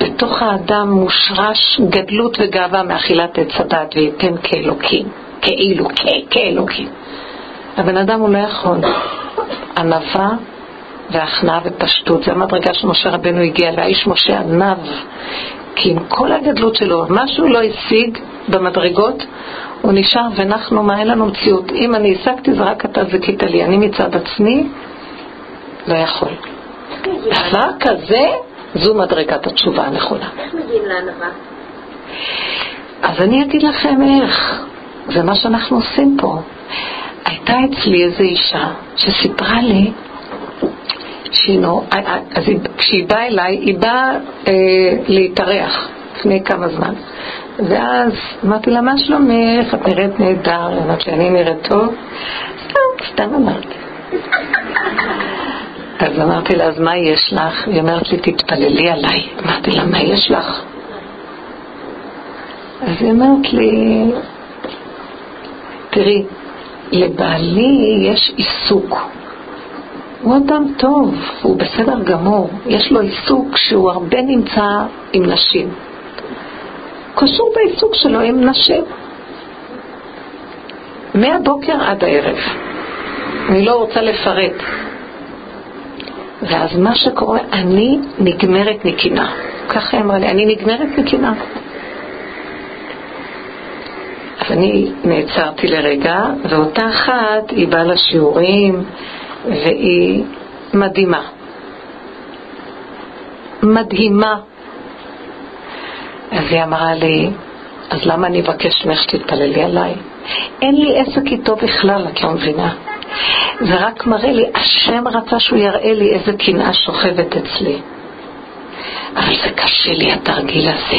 בתוך האדם מושרש גדלות וגאווה מאכילת עץ הדת וייתן כאלוקים, כאילו, כאלוקים. הבן אדם הוא לא יכול. ענווה והכנעה ופשטות, זה המדרגה שמשה רבנו הגיע לאיש משה ענב, כי עם כל הגדלות שלו, מה שהוא לא השיג במדרגות, הוא נשאר ונחנו, מה אין לנו מציאות. אם אני השגתי זה רק אתה זכית לי, אני מצד עצמי לא יכול. דבר כזה, זו מדרגת התשובה הנכונה. איך מגיעים לענווה? אז אני אגיד לכם איך, זה מה שאנחנו עושים פה. הייתה אצלי איזו אישה שסיפרה לי שינו, אה, אה, אז כשהיא באה אליי, היא באה אה, להתארח לפני כמה זמן. ואז אמרתי לה, מה שלומך? את נראית נהדר. היא אמרת לי, אני נראית טוב? סתם, סתם אמרתי. אז אמרתי לה, אז מה יש לך? היא אומרת לי, תתפללי עליי. אמרתי לה, מה יש לך? אז היא אומרת לי, תראי, לבעלי יש עיסוק. הוא אדם טוב, הוא בסדר גמור, יש לו עיסוק שהוא הרבה נמצא עם נשים. קשור בעיסוק שלו עם נשים. מהבוקר עד הערב. אני לא רוצה לפרט. ואז מה שקורה, אני נגמרת מקינה. ככה אמרה לי, אני נגמרת מקינה. אז אני נעצרתי לרגע, ואותה אחת, היא באה לשיעורים, והיא מדהימה. מדהימה. אז היא אמרה לי, אז למה אני אבקש ממך שתתפללי עליי? אין לי עסק איתו בכלל, את לא מבינה. זה רק מראה לי, השם רצה שהוא יראה לי איזה קנאה שוכבת אצלי. אבל זה קשה לי התרגיל הזה.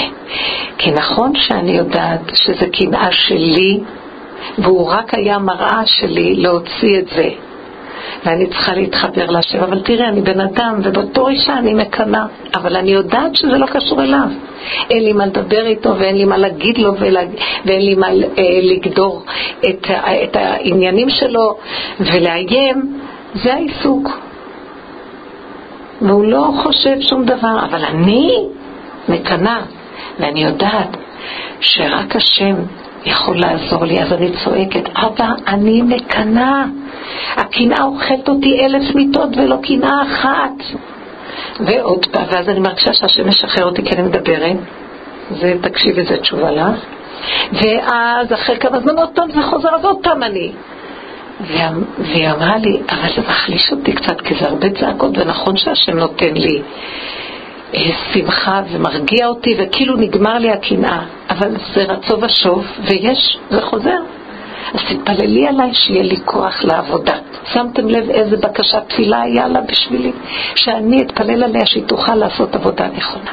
כי נכון שאני יודעת שזה קנאה שלי, והוא רק היה מראה שלי להוציא את זה. ואני צריכה להתחבר להשם. אבל תראה, אני בן אדם, ובאותו אישה אני מקנאה, אבל אני יודעת שזה לא קשור אליו. אין לי מה לדבר איתו, ואין לי מה להגיד לו. ואין לי מה אה, לגדור את, את העניינים שלו, ולאיים, זה העיסוק. והוא לא חושב שום דבר, אבל אני מקנאה, ואני יודעת שרק השם יכול לעזור לי, אז אני צועקת, אבא, אני מקנאה. הקנאה אוכלת אותי אלף מיטות ולא קנאה אחת. ועוד פעם, ואז אני מרגישה שהשם משחרר אותי כי אני מדברת, ותקשיבי, זו תשובה לך. ואז אחרי כמה זמן עוד פעם זה חוזר, אז עוד פעם אני. והיא אמרה לי, אבל זה מחליש אותי קצת, כי זה הרבה צעקות, ונכון שהשם נותן לי שמחה ומרגיע אותי, וכאילו נגמר לי הקנאה, אבל זה רצו ושוב, ויש, זה חוזר. אז תתפללי עליי שיהיה לי כוח לעבודה. שמתם לב איזה בקשת תפילה היה לה בשבילי? שאני אתפלל עליה שהיא תוכל לעשות עבודה נכונה.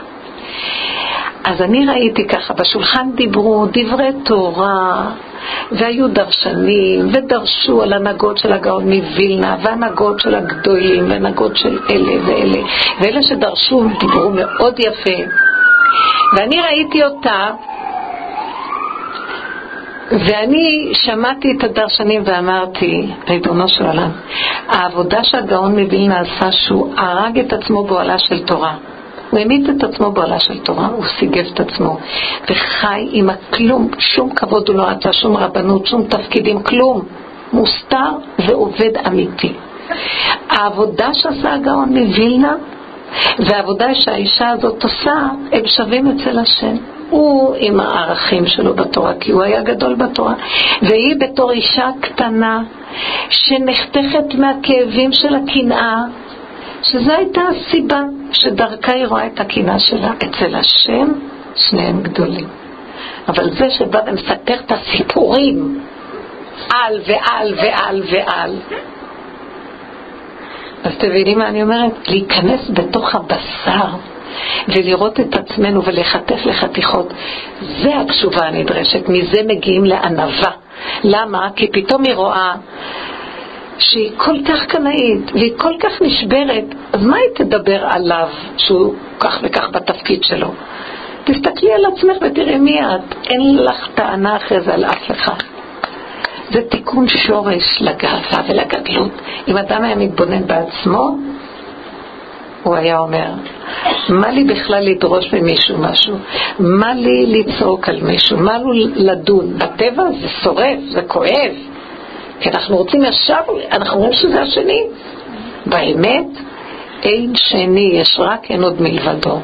אז אני ראיתי ככה, בשולחן דיברו דברי תורה, והיו דרשנים, ודרשו על הנהגות של הגאון מווילנה, והנהגות של הגדולים, והנהגות של אלה ואלה, ואלה שדרשו דיברו מאוד יפה. ואני ראיתי אותה, ואני שמעתי את הדרשנים ואמרתי, ריבונו של עולם, העבודה שהגאון מווילנה עשה, שהוא הרג את עצמו באוהלה של תורה. הוא המית את עצמו בעולה של תורה, הוא סיגב את עצמו, וחי עם הכלום, שום כבוד הוא לא רצה, שום רבנות, שום תפקידים, כלום. מוסתר ועובד אמיתי. העבודה שעשה הגאון מווילנה, והעבודה שהאישה הזאת עושה, הם שווים אצל השם. הוא עם הערכים שלו בתורה, כי הוא היה גדול בתורה, והיא בתור אישה קטנה שנחתכת מהכאבים של הקנאה, שזו הייתה הסיבה שדרכה היא רואה את הקינה שלה אצל השם, שניהם גדולים. אבל זה שבא ומספר את הסיפורים על ועל ועל ועל, אז אתם מבינים מה אני אומרת? להיכנס בתוך הבשר ולראות את עצמנו ולהיחטף לחתיכות, זה התשובה הנדרשת, מזה מגיעים לענווה. למה? כי פתאום היא רואה שהיא כל כך קנאית והיא כל כך נשברת, אז מה היא תדבר עליו שהוא כך וכך בתפקיד שלו? תסתכלי על עצמך ותראי מי את, אין לך טענה אחרי זה על אף אחד. זה תיקון שורש לגאווה ולגדלות. אם אדם היה מתבונן בעצמו, הוא היה אומר, מה לי בכלל לדרוש ממישהו משהו? מה לי לצעוק על מישהו? מה לו לדון? בטבע זה שורף, זה כואב. כי אנחנו רוצים ישר, אנחנו רואים שזה השני. באמת, אין שני, יש רק אין עוד מלבדו.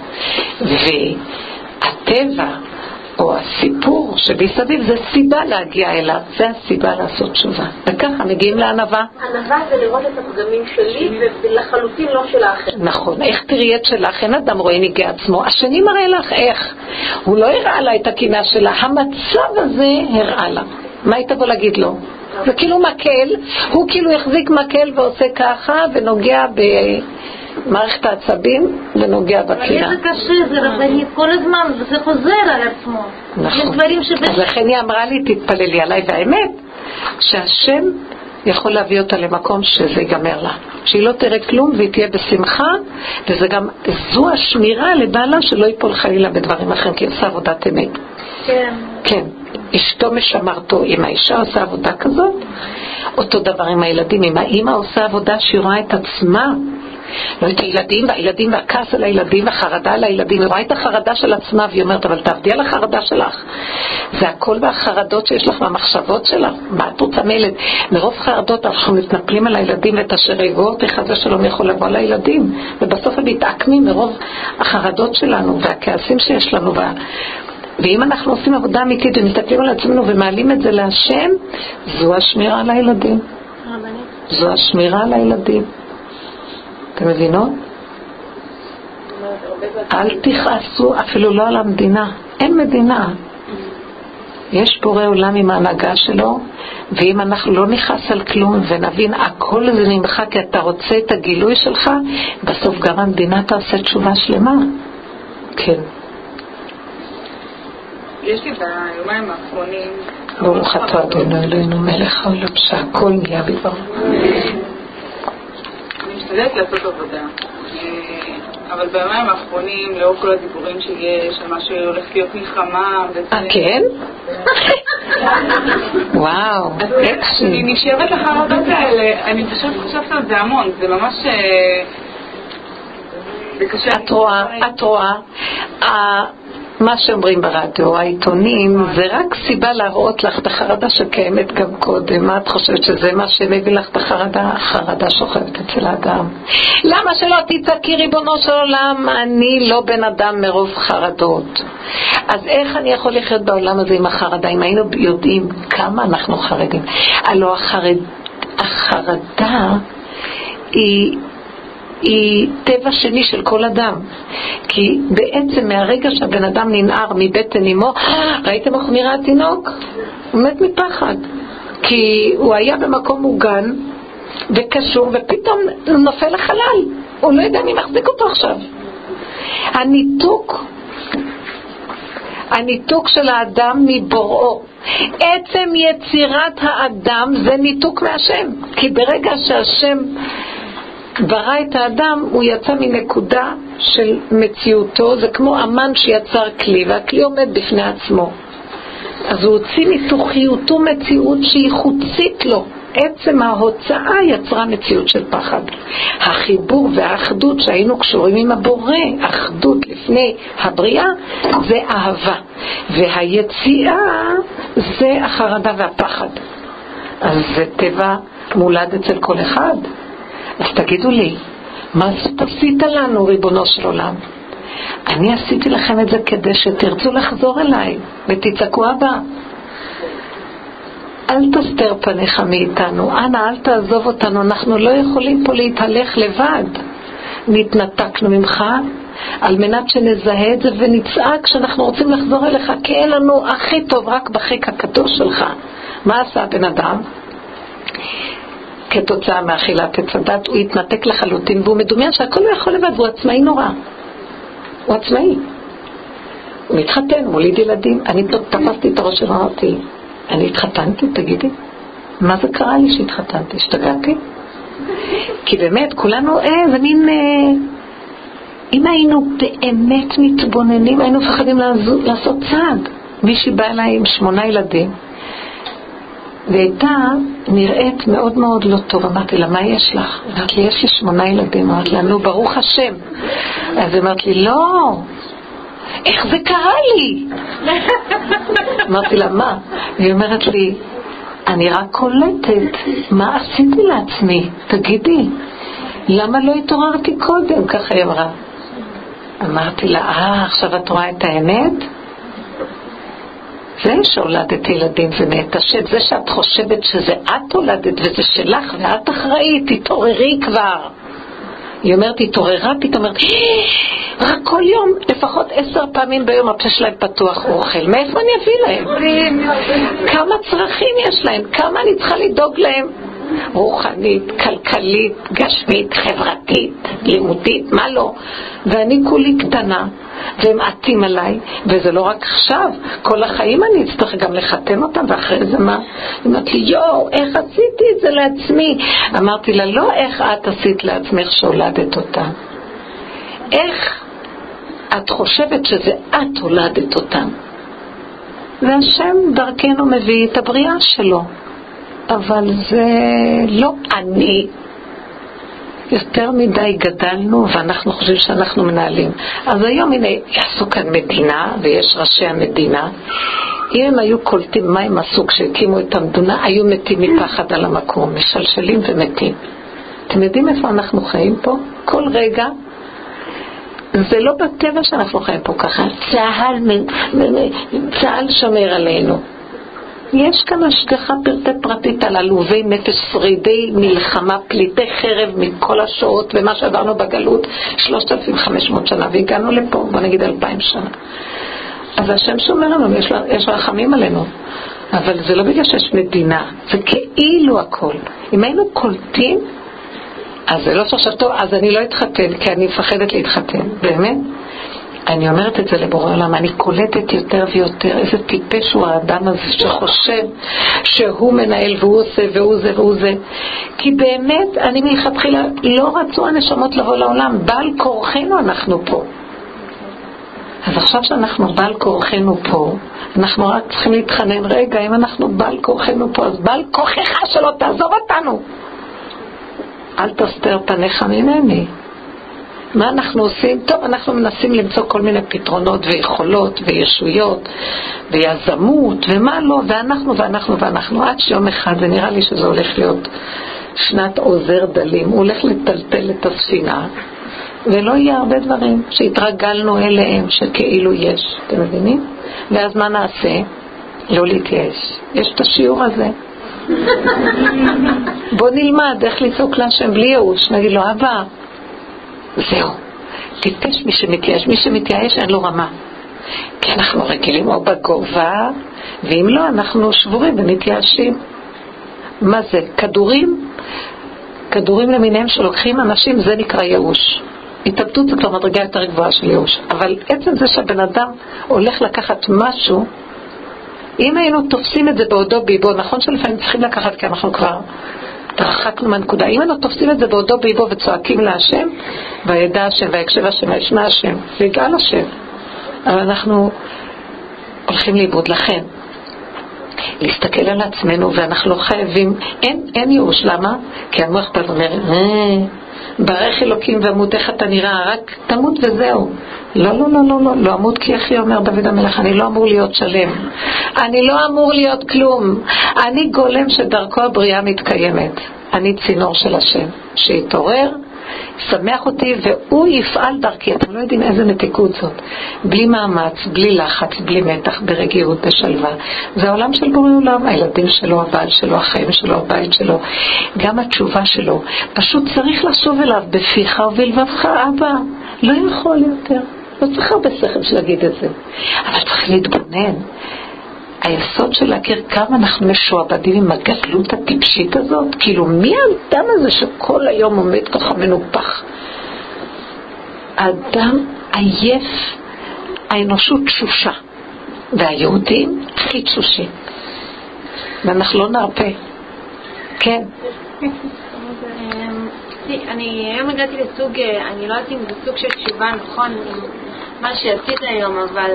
והטבע או הסיפור שמסביב זה סיבה להגיע אליו, זה הסיבה לעשות תשובה. וככה מגיעים לענווה. ענווה זה לראות את הפגמים שלי ולחלוטין לא של האחר. נכון, איך תראי את שלך? אין אדם רואה ניגי עצמו. השני מראה לך איך. הוא לא הראה לה את הקינה שלה, המצב הזה הראה לה. מה היית בוא להגיד לו? זה כאילו מקל, הוא כאילו החזיק מקל ועושה ככה ונוגע ב... מערכת העצבים ונוגע בקהילה. אבל איזה קשה זה רבנית כל הזמן, וזה חוזר על עצמו. נכון. יש דברים שבש... אז לכן היא אמרה לי, תתפללי עליי, והאמת, שהשם יכול להביא אותה למקום שזה ייגמר לה. שהיא לא תראה כלום והיא תהיה בשמחה, וזה גם, זו השמירה לבעלה שלא ייפול חלילה בדברים אחרים, כי היא עושה עבודת אמת. כן. כן, אשתו משמרתו, אם האישה עושה עבודה כזאת, אותו דבר עם הילדים, אם האימא עושה עבודה שהיא רואה את עצמה, לא את הילדים, והילדים והכעס על הילדים והחרדה על הילדים, היא רואה את החרדה של עצמה והיא אומרת, אבל תעבדי על החרדה שלך. זה הכל מהחרדות שיש לך, מהמחשבות שלך. מה את רוצה מילד? מרוב חרדות אנחנו מתנפלים על הילדים ואת אשר יגור אחד ושלום יכול לבוא לילדים, ובסוף הם מתעקמים מרוב החרדות שלנו והכעסים שיש לנו. וה... ואם אנחנו עושים עבודה אמיתית ומסתכלים על עצמנו ומעלים את זה להשם, זו השמירה על הילדים. זו השמירה על הילדים. אתם מבינות? אל תכעסו אפילו לא על המדינה. אין מדינה. יש בורא עולם עם ההנהגה שלו, ואם אנחנו לא נכעס על כלום ונבין הכל זה ממך כי אתה רוצה את הגילוי שלך, בסוף גם המדינה תעשה תשובה שלמה. כן. יש לי ביומיים האחרונים... ברוך אתה אדוני אלוהינו מלך העולם שהכל נהיה בדברו. אני משתדלת לעשות עבודה. אה, אבל ביומיים האחרונים, לאור כל הדיבורים שיש, על מה שהולך להיות מלחמה וזה... אה, כן? וואו, אני נשאבת לחרדות האלה, אני פשוט חושבת על זה המון, זה ממש... אה. את רואה, את רואה. מה שאומרים ברדיו, העיתונים, זה רק סיבה להראות לך את החרדה שקיימת גם קודם. מה את חושבת שזה מה שמביא לך את החרדה? החרדה שוכבת אצל האדם. למה שלא תצעקי, ריבונו של עולם, אני לא בן אדם מרוב חרדות. אז איך אני יכול לחיות בעולם הזה עם החרדה? אם היינו יודעים כמה אנחנו חרדים. הלוא החרד, החרדה היא... היא טבע שני של כל אדם. כי בעצם מהרגע שהבן אדם ננער מבטן אמו, ראיתם איך נראה התינוק? הוא מת מפחד. כי הוא היה במקום מוגן וקשור, ופתאום הוא נופל לחלל. הוא לא יודע מי מחזיק אותו עכשיו. הניתוק הניתוק של האדם מבוראו. עצם יצירת האדם זה ניתוק מהשם. כי ברגע שהשם ברא את האדם, הוא יצא מנקודה של מציאותו, זה כמו אמן שיצר כלי, והכלי עומד בפני עצמו. אז הוא הוציא מתוכיותו מציאות שהיא חוצית לו. עצם ההוצאה יצרה מציאות של פחד. החיבור והאחדות שהיינו קשורים עם הבורא, אחדות לפני הבריאה, זה אהבה. והיציאה זה החרדה והפחד. אז זה טבע מולד אצל כל אחד. אז תגידו לי, מה זאת עשית לנו, ריבונו של עולם? אני עשיתי לכם את זה כדי שתרצו לחזור אליי ותצעקו אבא. אל תסתר פניך מאיתנו, אנא אל תעזוב אותנו, אנחנו לא יכולים פה להתהלך לבד. נתנתקנו ממך על מנת שנזהה את זה ונצעק שאנחנו רוצים לחזור אליך, כי אין לנו הכי טוב רק בחיק הקדוש שלך. מה עשה הבן אדם? כתוצאה מאכילת עץ הדת, הוא התנתק לחלוטין, והוא מדומיין שהכל הוא יכול לבד, והוא עצמאי נורא. הוא עצמאי. הוא מתחתן, מוליד ילדים. אני תפסתי את הראש שלו, אמרתי, אני התחתנתי, תגידי? מה זה קרה לי שהתחתנתי? השתגעתי? כי באמת, כולנו, אה, זה מין... אה, אם היינו באמת מתבוננים, היינו מפחדים לעשות צעד. מישהי באה אליי עם שמונה ילדים, והייתה נראית מאוד מאוד לא טוב. אמרתי לה, מה יש לך? אמרתי לי, יש לי שמונה ילדים. אמרתי לה, נו, ברוך השם. אז היא אמרת לי, לא, איך זה קרה לי? אמרתי לה, מה? היא אומרת לי, אני רק קולטת, מה עשיתי לעצמי? תגידי, למה לא התעוררתי קודם? ככה היא אמרה. אמרתי לה, אה, עכשיו את רואה את האמת? זה שהולדת ילדים ונטשת, זה שאת חושבת שזה את הולדת וזה שלך ואת אחראית, תתעוררי כבר. היא אומרת, התעוררה, פתאום אומרת, אה, רק כל יום, לפחות עשר פעמים ביום הפה שלהם פתוח אוכל. מאיפה אני אביא להם? כמה צרכים יש להם? כמה אני צריכה לדאוג להם? רוחנית, כלכלית, גשמית, חברתית, לימודית, מה לא? ואני כולי קטנה, והם עטים עליי, וזה לא רק עכשיו, כל החיים אני אצטרך גם לחתן אותם, ואחרי זה מה? היא אמרת לי, יואו, איך עשיתי את זה לעצמי? אמרתי לה, לא איך את עשית לעצמך שהולדת אותם. איך את חושבת שזה את הולדת אותם? והשם דרכנו מביא את הבריאה שלו. אבל זה לא אני. יותר מדי גדלנו ואנחנו חושבים שאנחנו מנהלים. אז היום הנה, יעשו כאן מדינה ויש ראשי המדינה. אם הם היו קולטים מה הם עשו כשהקימו את המדינה, היו מתים מפחד על המקום, משלשלים ומתים. אתם יודעים איפה אנחנו חיים פה? כל רגע זה לא בטבע שאנחנו חיים פה ככה. צה"ל, צה"ל שומר עלינו. יש כאן השגחה פרטי פרטית על עלובי נפש, שרידי מלחמה, פליטי חרב מכל השואות ומה שעברנו בגלות 3,500 שנה והגענו לפה, בוא נגיד 2,000 שנה. אז השם שומר לנו, יש, יש רחמים עלינו. אבל זה לא בגלל שיש מדינה, זה כאילו הכל. אם היינו קולטים, אז זה לא שעכשיו טוב, אז אני לא אתחתן, כי אני מפחדת להתחתן, באמת. אני אומרת את זה לבורא עולם, אני קולטת יותר ויותר איזה טיפש הוא האדם הזה שחושב שהוא מנהל והוא עושה והוא זה והוא זה. כי באמת, אני מלכתחילה, לא רצו הנשמות לבוא לעולם, בעל כורחנו אנחנו פה. אז עכשיו שאנחנו בעל כורחנו פה, אנחנו רק צריכים להתחנן, רגע, אם אנחנו בעל כורחנו פה, אז בעל כורחך שלא תעזוב אותנו. אל תסתר פניך ממני. מה אנחנו עושים? טוב, אנחנו מנסים למצוא כל מיני פתרונות ויכולות וישויות ויזמות ומה לא, ואנחנו ואנחנו ואנחנו, עד שיום אחד, זה נראה לי שזה הולך להיות שנת עוזר דלים, הוא הולך לטלטל את הספינה ולא יהיה הרבה דברים שהתרגלנו אליהם שכאילו יש, אתם מבינים? ואז מה נעשה? לא להתייאש. יש את השיעור הזה. בוא נלמד איך לצעוק להשם בלי ייאוש, נגיד לו, אבא, זהו. טיפש מי שמתייאש. מי שמתייאש אין לו רמה. כי אנחנו רגילים או בגובה, ואם לא, אנחנו שבורים ומתייאשים. מה זה? כדורים? כדורים למיניהם שלוקחים אנשים, זה נקרא ייאוש. התאבדות זה כבר מדרגה יותר גבוהה של ייאוש. אבל עצם זה שהבן אדם הולך לקחת משהו, אם היינו תופסים את זה בעודו ביבו, נכון שלפעמים צריכים לקחת כי אנחנו כבר התרחקנו מהנקודה. אם אנחנו תופסים את זה בעודו באיבו וצועקים להשם, וידע השם ויקשב השם וישמע השם, ויגאל השם. אבל אנחנו הולכים לאיבוד. לכן, להסתכל על עצמנו, ואנחנו לא חייבים, אין, אין ייאוש, למה? כי המוח פעם אומר, אה, ברך אלוקים ואמות איך אתה נראה, רק תמות וזהו. לא, לא, לא, לא, לא, לא אמות כי אחי אומר דוד המלך, אני לא אמור להיות שלם. אני לא אמור להיות כלום. אני גולם שדרכו הבריאה מתקיימת. אני צינור של השם, שיתעורר, ישמח אותי והוא יפעל דרכי. אתם לא יודעים איזה מתיקות זאת. בלי מאמץ, בלי לחץ, בלי מתח, ברגיעות, בשלווה. זה העולם של בורא עולם, הילדים שלו, הבעל שלו, החיים שלו, הבית שלו, גם התשובה שלו. פשוט צריך לשוב אליו בפיך ובלבבך, אבא, לא יכול יותר. לא צריך הרבה שכל בשביל להגיד את זה. אבל צריך להתבונן. היסוד של להכיר כמה אנחנו משועבדים עם הגדלות הטיפשית הזאת, כאילו מי האדם הזה שכל היום עומד ככה מנופח? האדם עייף, האנושות תשושה, והיהודים הכי תשושים. ואנחנו לא נרפה. כן. אני היום הגעתי לסוג, אני לא יודעת אם זה סוג של תשובה נכון, מה שעשית היום, אבל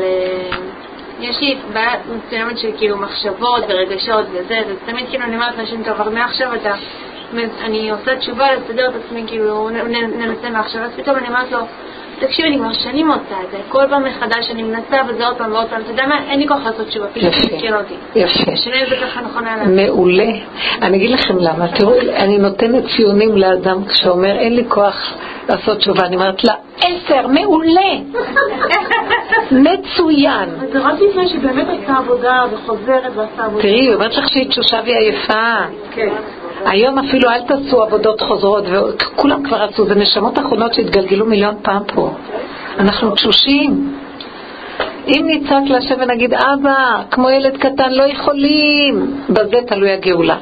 יש לי בעיה מסוימת של כאילו מחשבות ורגשות וזה, זה תמיד כאילו אני אומרת לאנשים, טוב, אבל מעכשיו אתה, אני עושה תשובה לסדר את עצמי, כאילו ננסה מעכשיו, אז פתאום אני אומרת לו, תקשיב, אני כבר שנים עושה את זה, כל פעם מחדש אני מנסה וזה עוד פעם ועוד פעם, אתה יודע מה, אין לי כוח לעשות תשובה, פשוט תזכיר אותי. יפה. השאלה אם זה ככה נכון עליו. מעולה. אני אגיד לכם למה. תראו, אני נותנת ציונים לאדם כשאומר אין לי כוח לעשות תשובה, אני אומרת לה, עשר, מעולה. מצוין. זה רק לפני שהיא באמת עושה עבודה וחוזרת ועשה עבודה. תראי, היא אומרת לך שהיא תשושה והיא עייפה. כן. היום אפילו אל תעשו עבודות חוזרות, וכולם כבר עשו, זה נשמות אחרונות שהתגלגלו מיליון פעם פה. אנחנו תשושים. אם נצעק להשם ונגיד, אבא, כמו ילד קטן, לא יכולים, בזה תלוי הגאולה.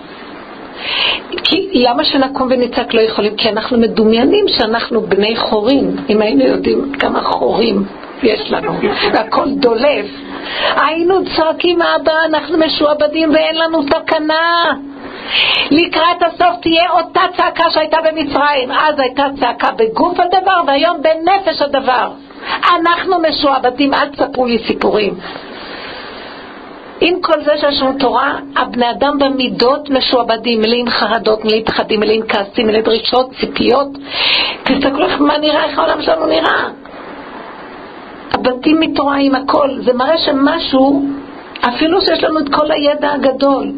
כי למה שנקום ונצעק לא יכולים? כי אנחנו מדומיינים שאנחנו בני חורים. אם היינו יודעים כמה חורים יש לנו, והכל דולף, היינו צועקים, אבא, אנחנו משועבדים ואין לנו תקנה. לקראת הסוף תהיה אותה צעקה שהייתה במצרים. אז הייתה צעקה בגוף הדבר והיום בנפש הדבר. אנחנו משועבדים, אל תספרו לי סיפורים. עם כל זה שיש לנו תורה, הבני אדם במידות משועבדים, מלאים חרדות, מלאים פחדים, מלאים כעסים, מלאים דרישות, ציפיות. תסתכלו איך מה נראה, איך העולם שלנו נראה. הבתים מתורה עם הכל, זה מראה שמשהו, אפילו שיש לנו את כל הידע הגדול,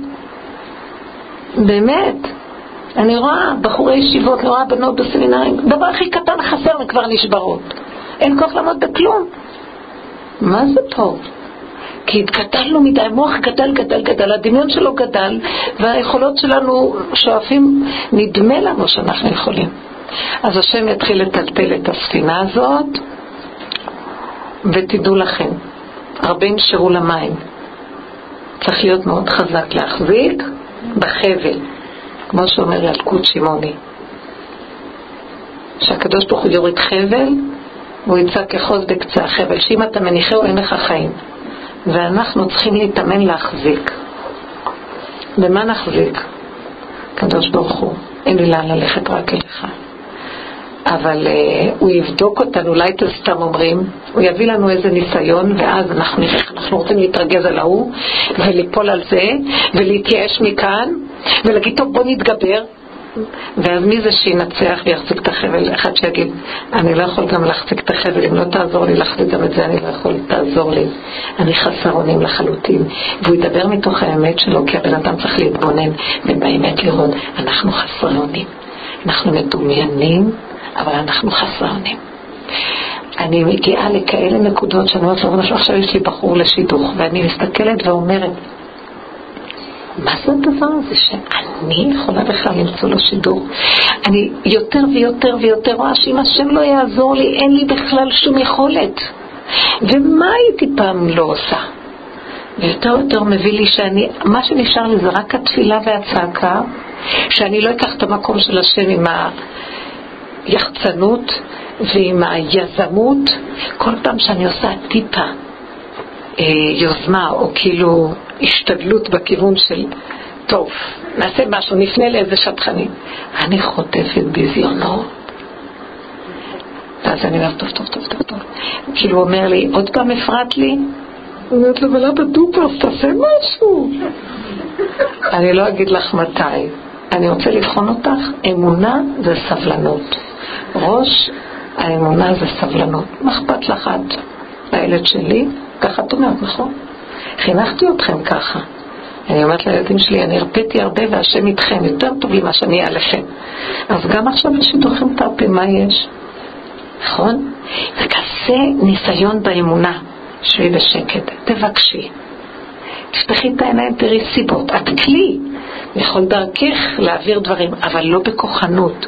באמת. אני רואה בחורי ישיבות, אני רואה בנות בסמינרים, דבר הכי קטן חסר וכבר נשברות. אין כוח לעמוד בכלום. מה זה פה? כי התגדלנו מדי, המוח גדל, גדל, גדל, הדמיון שלו גדל, והיכולות שלנו שואפים, נדמה לנו שאנחנו יכולים. אז השם יתחיל לטלטל את הספינה הזאת, ותדעו לכם, הרבה ינשרו למים. צריך להיות מאוד חזק להחזיק, בחבל, כמו שאומר ילקוט שמעוני. שהקדוש ברוך הוא יוריד חבל, והוא יצעק אחוז בקצה החבל, שאם אתה מניחהו אין לך חיים. ואנחנו צריכים להתאמן להחזיק. במה נחזיק? קדוש ברוך הוא, אין לי לאן ללכת רק אליך. אבל uh, הוא יבדוק אותנו, אולי אתם סתם אומרים, הוא יביא לנו איזה ניסיון, ואז אנחנו אנחנו רוצים להתרגז על ההוא, וליפול על זה, ולהתייאש מכאן, ולהגיד, טוב, בוא נתגבר, ואז מי זה שינצח ויחזיק את החבל? אחד שיגיד, אני לא יכול גם להחזיק את החבל, אם לא תעזור לי להחזיק גם את זה, אני לא יכול, תעזור לי. אני חסר אונים לחלוטין. והוא ידבר מתוך האמת שלו, כי הבן אדם צריך להתבונן, ובאמת לראות, אנחנו חסרי אונים. אנחנו מדומיינים אבל אנחנו חסרי אונים. אני מגיעה לכאלה נקודות שאני אומרת לו, עכשיו יש לי בחור לשידוך, ואני מסתכלת ואומרת, מה זה הדבר הזה שאני יכולה בכלל למצוא לו שידור? אני יותר ויותר ויותר רואה שאם השם לא יעזור לי, אין לי בכלל שום יכולת. ומה הייתי פעם לא עושה? ויותר ויותר מביא לי שאני, מה שנשאר לי זה רק התפילה והצעקה, שאני לא אקח את המקום של השם עם ה... היחצנות ועם היזמות, כל פעם שאני עושה טיפה אה, יוזמה או כאילו השתדלות בכיוון של טוב, נעשה משהו, נפנה לאיזה שטחנים, אני חוטפת ביזיונות. ואז אני אומרת, טוב, טוב, טוב, טוב, טוב. כאילו הוא אומר לי, עוד פעם הפרעת לי? אני אומרת לו, אבל אבא דופרס, תעשה משהו. אני לא אגיד לך מתי. אני רוצה לבחון אותך, אמונה זה סבלנות. ראש האמונה זה סבלנות. מה אכפת לך את? לילד שלי? ככה את אומרת, נכון? חינכתי אתכם ככה. אני אומרת לילדים שלי, אני הרפאתי הרבה והשם איתכם, יותר טוב לי מה שאני עליכם. אז גם עכשיו בשידוכים תרפים, מה יש? נכון? זה כזה ניסיון באמונה. שבי בשקט, תבקשי. תפתחי את העיניים, תראי סיבות. את כלי. יכול דרכך להעביר דברים, אבל לא בכוחנות.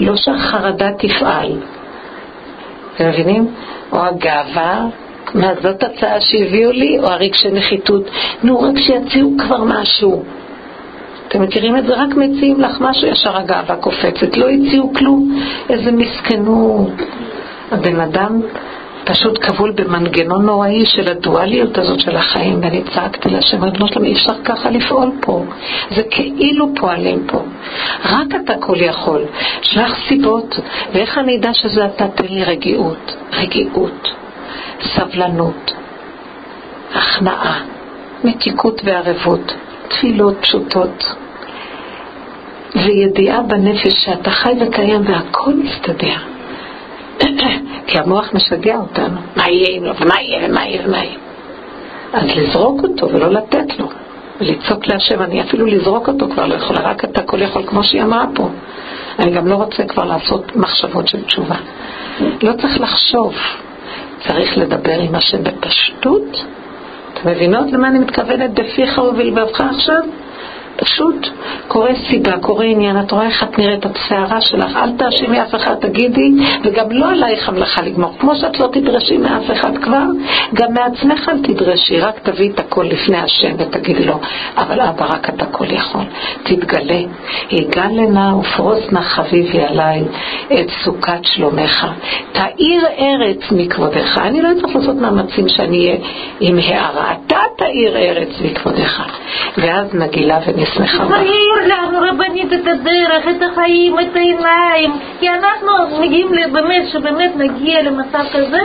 לא שהחרדה תפעל. אתם מבינים? או הגאווה, מה זאת הצעה שהביאו לי, או הרגשי נחיתות. נו, רק שיציעו כבר משהו. אתם מכירים את זה? רק מציעים לך משהו, ישר הגאווה קופצת. לא הציעו כלום. איזה מסכנות. הבן אדם פשוט כבול במנגנון נוראי של הדואליות הזאת של החיים, ואני צעקתי להשם, ריבונו שלום, אי אפשר ככה לפעול פה. זה כאילו פועלים פה. רק אתה כל יכול. שלח סיבות, ואיך אני אדע שזה אתה? תן לי רגיעות, רגיעות, סבלנות. הכנעה, מתיקות וערבות, תפילות פשוטות, וידיעה בנפש שאתה חי וקיים והכל מסתדר. כי המוח משגע אותנו, מה יהיה אם לא, ומה יהיה ומה יהיה ומה יהיה. אז לזרוק אותו ולא לתת לו, ולצעוק להשם, אני אפילו לזרוק אותו כבר לא יכולה, רק אתה כל יכול, כמו שהיא אמרה פה. אני גם לא רוצה כבר לעשות מחשבות של תשובה. לא צריך לחשוב, צריך לדבר עם השם בפשטות. אתם מבינות למה אני מתכוונת בפיך ובלבבך עכשיו? פשוט קורה סיבה, קורה עניין, את רואה איך את נראית, את שערה שלך, אל תאשימי אף אחד, תגידי, וגם לא עלייך המלאכה לגמור. כמו שאת לא תדרשי מאף אחד כבר, גם מעצמך אל תדרשי, רק תביאי את הכל לפני השם ותגידי לו, אבל אבא, רק אתה כל יכול. תתגלה. יגל נא ופרוס נא חביבי עליי את סוכת שלומך. תאיר ארץ מכבודך. אני לא צריך לעשות מאמצים שאני אהיה עם הערה. אתה תאיר ארץ מכבודך. ואז נגילה ונ... שמחה בה. תאיר לנו רבנית את הדרך, את החיים, את העיניים, כי אנחנו מגיעים באמת, שבאמת נגיע למצב כזה,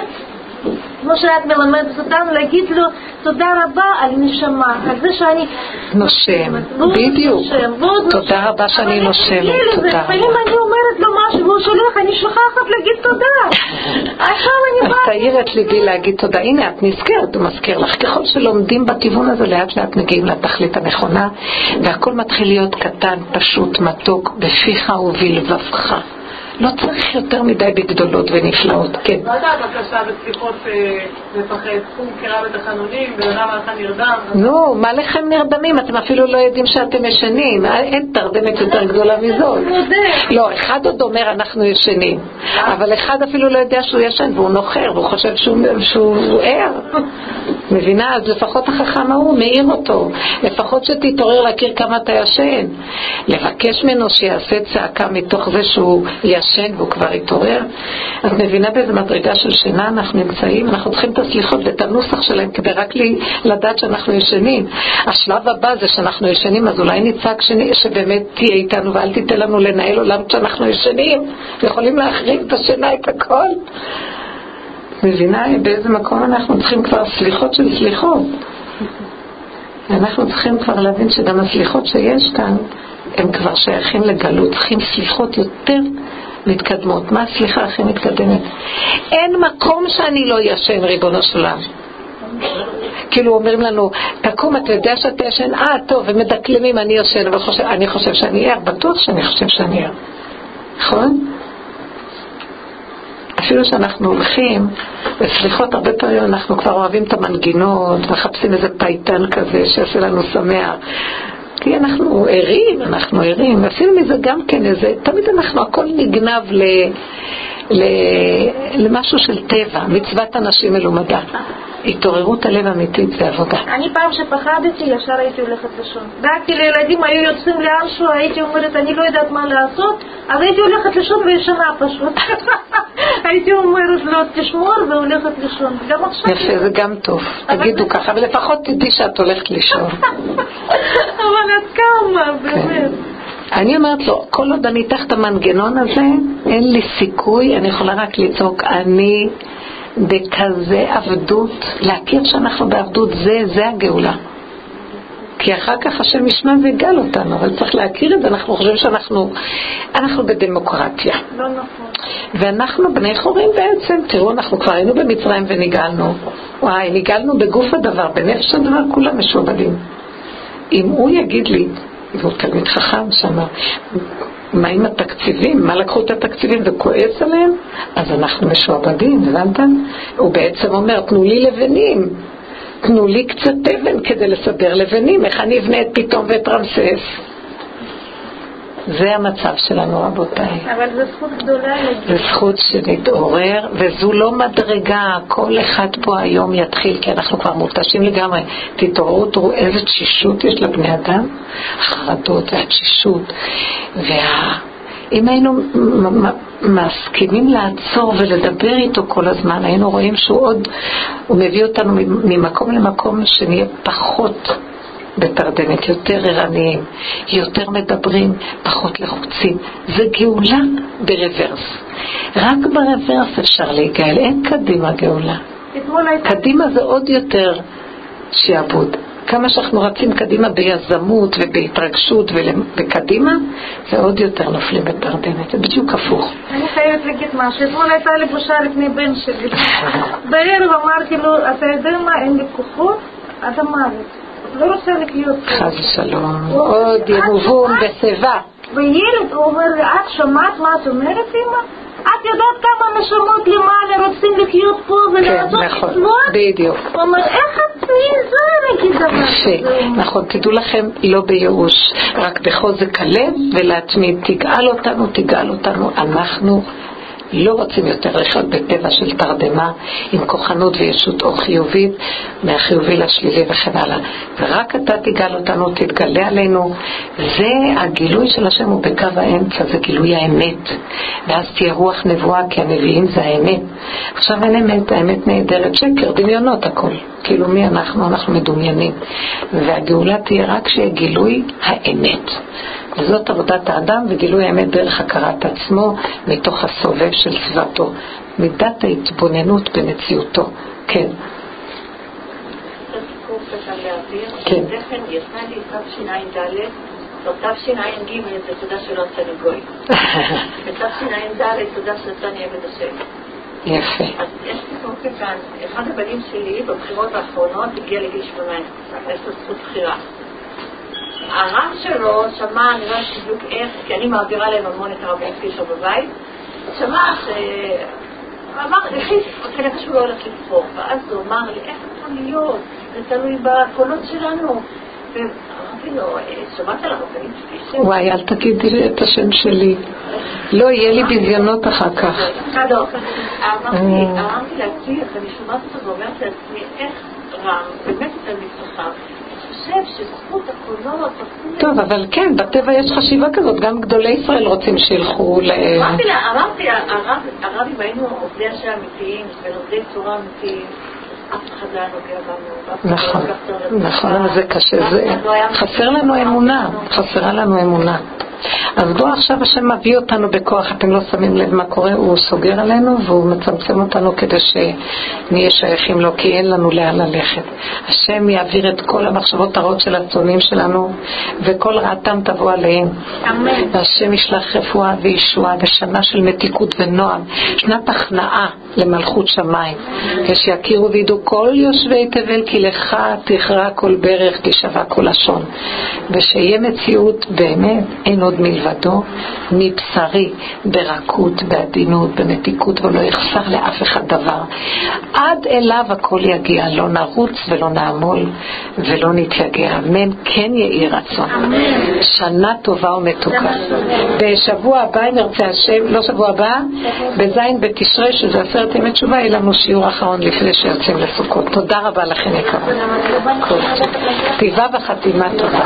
כמו שאת מלמדת אותנו, להגיד לו תודה רבה על נשמה, על זה שאני נושם, בדיוק. תודה רבה שאני נושמת, תודה רבה. אומרת לו משהו והוא שולח, אני שוכחת להגיד תודה. עכשיו אני באה... את ליבי להגיד תודה. הנה, את נזכרת, הוא מזכיר לך. ככל שלומדים בכיוון הזה, לאט לאט מגיעים לתכלית הנכונה, והכל מתחיל להיות קטן, פשוט, מתוק, בפיך ובלבבך. לא צריך יותר מדי בגדולות ונפלאות, כן. מה זה הבקשה בסליחות מפחד? קום קרא בתחנונים, בן אדם הלכה נרדם? נו, מה לכם נרדמים? אתם אפילו לא יודעים שאתם ישנים. אין תרדמת יותר גדולה מזאת. לא, אחד עוד אומר אנחנו ישנים, אבל אחד אפילו לא יודע שהוא ישן והוא נוחר והוא חושב שהוא ער. מבינה? אז לפחות החכם ההוא מעיר אותו. לפחות שתתעורר להכיר כמה אתה ישן. לבקש ממנו שיעשה צעקה מתוך זה שהוא ישן. ישן והוא כבר התעורר. את מבינה באיזה מדרגה של שינה אנחנו נמצאים? אנחנו צריכים את הסליחות ואת הנוסח שלהם כדי רק לדעת שאנחנו ישנים. השלב הבא זה שאנחנו ישנים, אז אולי נצעק שבאמת תהיה איתנו ואל תיתן לנו לנהל עולם כשאנחנו ישנים. יכולים להחריב את השינה, את הכל. מבינה באיזה מקום אנחנו צריכים כבר סליחות של סליחות. אנחנו צריכים כבר להבין שגם הסליחות שיש כאן הם כבר שייכים לגלות, צריכים סליחות יותר מתקדמות. מה הסליחה הכי מתקדמת? אין מקום שאני לא ישן, ריבונו של עולם. כאילו אומרים לנו, תקום, אתה יודע שאתה ישן? אה, טוב, ומדקלמים, אני ישן, אבל חושב, אני חושב שאני ער, בטוח שאני חושב שאני ער. נכון? אפילו שאנחנו הולכים, וסליחות, הרבה פעמים אנחנו כבר אוהבים את המנגינות, מחפשים איזה פייטן כזה שיעשה לנו שמח. כי אנחנו ערים, אנחנו ערים, ועשינו מזה גם כן איזה, תמיד אנחנו, הכל נגנב ל, ל, למשהו של טבע, מצוות אנשים מלומדה. התעוררות הלב אמיתית זה עבודה. אני פעם שפחדתי, ישר הייתי הולכת לישון. דאגתי לילדים, היו יוצאים לאנשהו, הייתי אומרת, אני לא יודעת מה לעשות, אז הייתי הולכת לישון וישנה פשוט. הייתי אומרת לו, תשמור והולכת לישון. גם עכשיו... יפה, זה גם טוב. תגידו ככה, אבל לפחות תדעי שאת הולכת לישון. אבל את קמה, באמת. אני אומרת לו, כל עוד אני אתח את המנגנון הזה, אין לי סיכוי, אני יכולה רק לצעוק, אני בכזה עבדות, להכיר שאנחנו בעבדות, זה, זה הגאולה. כי אחר כך השם ישמע ויגל אותנו, אבל צריך להכיר את זה, אנחנו חושבים שאנחנו אנחנו בדמוקרטיה. לא נכון. ואנחנו בני חורים בעצם, תראו, אנחנו כבר היינו במצרים ונגאלנו. וואי, נגאלנו בגוף הדבר, בנפש הדבר, כולם משועבדים. אם הוא יגיד לי, והוא תלמיד חכם שאמר, מה עם התקציבים? מה לקחו את התקציבים וכועס עליהם? אז אנחנו משועבדים, הבנת? הוא בעצם אומר, תנו לי לבנים. תנו לי קצת אבן כדי לסדר לבנים, איך אני אבנה את פתאום ואת רמסס? זה המצב שלנו, רבותיי. אבל זו זכות גדולה. זו זכות שנתעורר, וזו לא מדרגה. כל אחד פה היום יתחיל, כי אנחנו כבר מותשים לגמרי. תתעוררו, תראו איזה תשישות יש לבני אדם. החרדות והתשישות. וה... אם היינו מסכימים לעצור ולדבר איתו כל הזמן, היינו רואים שהוא עוד, הוא מביא אותנו ממקום למקום שנהיה פחות בתרדמת, יותר ערניים, יותר מדברים, פחות לחוצים. זה גאולה ברוורס. רק ברוורס אפשר להיגאל, אין קדימה גאולה. קדימה זה עוד יותר שיעבוד. כמה שאנחנו רצים קדימה ביזמות ובהתרגשות ובקדימה, ועוד יותר נופלים בתרדמת. זה בדיוק הפוך. אני חייבת להגיד משהו. אתמול הייתה לי בושה לפני בן שלי. בערב אמרתי לו, אתה יודע מה, אין לי כוחות, אתה מוות. לא רוצה לחיות. חס ושלום. עוד יבובון בשיבה. וילד, הוא אומר לי, את שמעת מה את אומרת, אמא? את יודעת כמה נשמות למעלה רוצים לחיות פה ולעשות כן, נכון? בדיוק. הוא אומר, איך את מעיזה להגיד דבר יפה, כזה? נכון, תדעו לכם, לא בייאוש, רק בחוזק הלב ולהתמיד, תגאל אותנו, תגאל אותנו, אנחנו לא רוצים יותר לחיות בטבע של תרדמה עם כוחנות וישות או חיובית, מהחיובי לשלילי וכן הלאה. ורק אתה תגאל אותנו, תתגלה עלינו. זה הגילוי של השם הוא בקו האמצע, זה גילוי האמת. ואז תהיה רוח נבואה, כי הנביאים זה האמת. עכשיו אין אמת, האמת נהדרת, שקר, דמיונות הכל. כאילו מי אנחנו? אנחנו מדומיינים. והגאולה תהיה רק כשיהיה גילוי האמת. וזאת עבודת האדם וגילוי האמת דרך הכרת עצמו מתוך הסובב של סביבתו. מידת ההתבוננות במציאותו. כן. כן. לי תשע"ד, לא תשע"ג זה תודה שלא עשני גוי. בתשע"ד תודה שעשני עבד השם. יפה. אז יש סיפור קטן, אחד הבנים שלי בבחירות האחרונות הגיע לגיל 18, יש לו זכות בחירה. הרב שלו שמע, אני לא יודעת בדיוק איך, כי אני מעבירה להם המון את הרב פישר בבית, שמע ש... אמר, החליט, כנראה שהוא לא הולך לבחור, ואז הוא אמר לי, איך יכול להיות? זה תלוי בקולות שלנו. ואמרתי לו, "אה, שמעת על הרבנית פישר? וואי, אל תגידי את השם שלי. לא, יהיה לי ביזיונות אחר כך. לא, אמרתי אמרתי לעצמי, אני שומעת אותו ואומרת לעצמי, איך רם, באמת תלמיד חכם, חושב שזכות הקולות, טוב, אבל כן, בטבע יש חשיבה כזאת, גם גדולי ישראל רוצים שילכו ל... אמרתי לה, אמרתי, הרב, אם היינו עובדי השם אמיתיים, ולומדי תורה אמיתיים, נכון, נכון. אבל זה קשה, זה... חסר לנו אמונה. חסרה לנו אמונה. אז בואו עכשיו השם מביא אותנו בכוח, אתם לא שמים לב מה קורה, הוא סוגר עלינו והוא מצמצם אותנו כדי שנהיה שייכים לו, כי אין לנו לאן ללכת. השם יעביר את כל המחשבות הרעות של הצונים שלנו, וכל רעתם תבוא עליהם. אמן. והשם ישלח רפואה וישועה ושנה של מתיקות ונועם, שנת הכנעה למלכות שמיים, ושיכירו וידעו כל יושבי תבל כי לך תכרע כל ברך תשבע כל לשון, ושיהיה מציאות באמת אין עוד מלבדו מבשרי, ברכות, בעדינות, במתיקות ולא יחסר לאף אחד דבר. עד אליו הכל יגיע, לא נרוץ ולא נעמול ולא נתייגע. אמן, כן יהי רצון. שנה טובה ומתוקה. בשבוע הבא, אם ירצה השם, לא שבוע הבא, בזין בתשרי, שזה עשרת ימי תשובה, יהיה לנו שיעור אחרון לפני שיוצאים לסוכות. תודה רבה לכם טוב. כתיבה וחתימה טובה.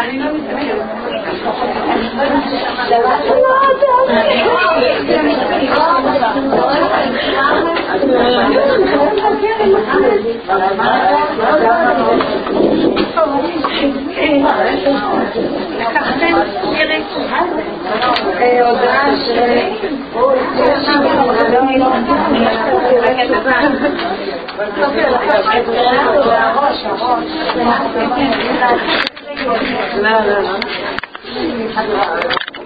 אני לא מתכוונת. לא, לא, לא. 是因为他是我儿子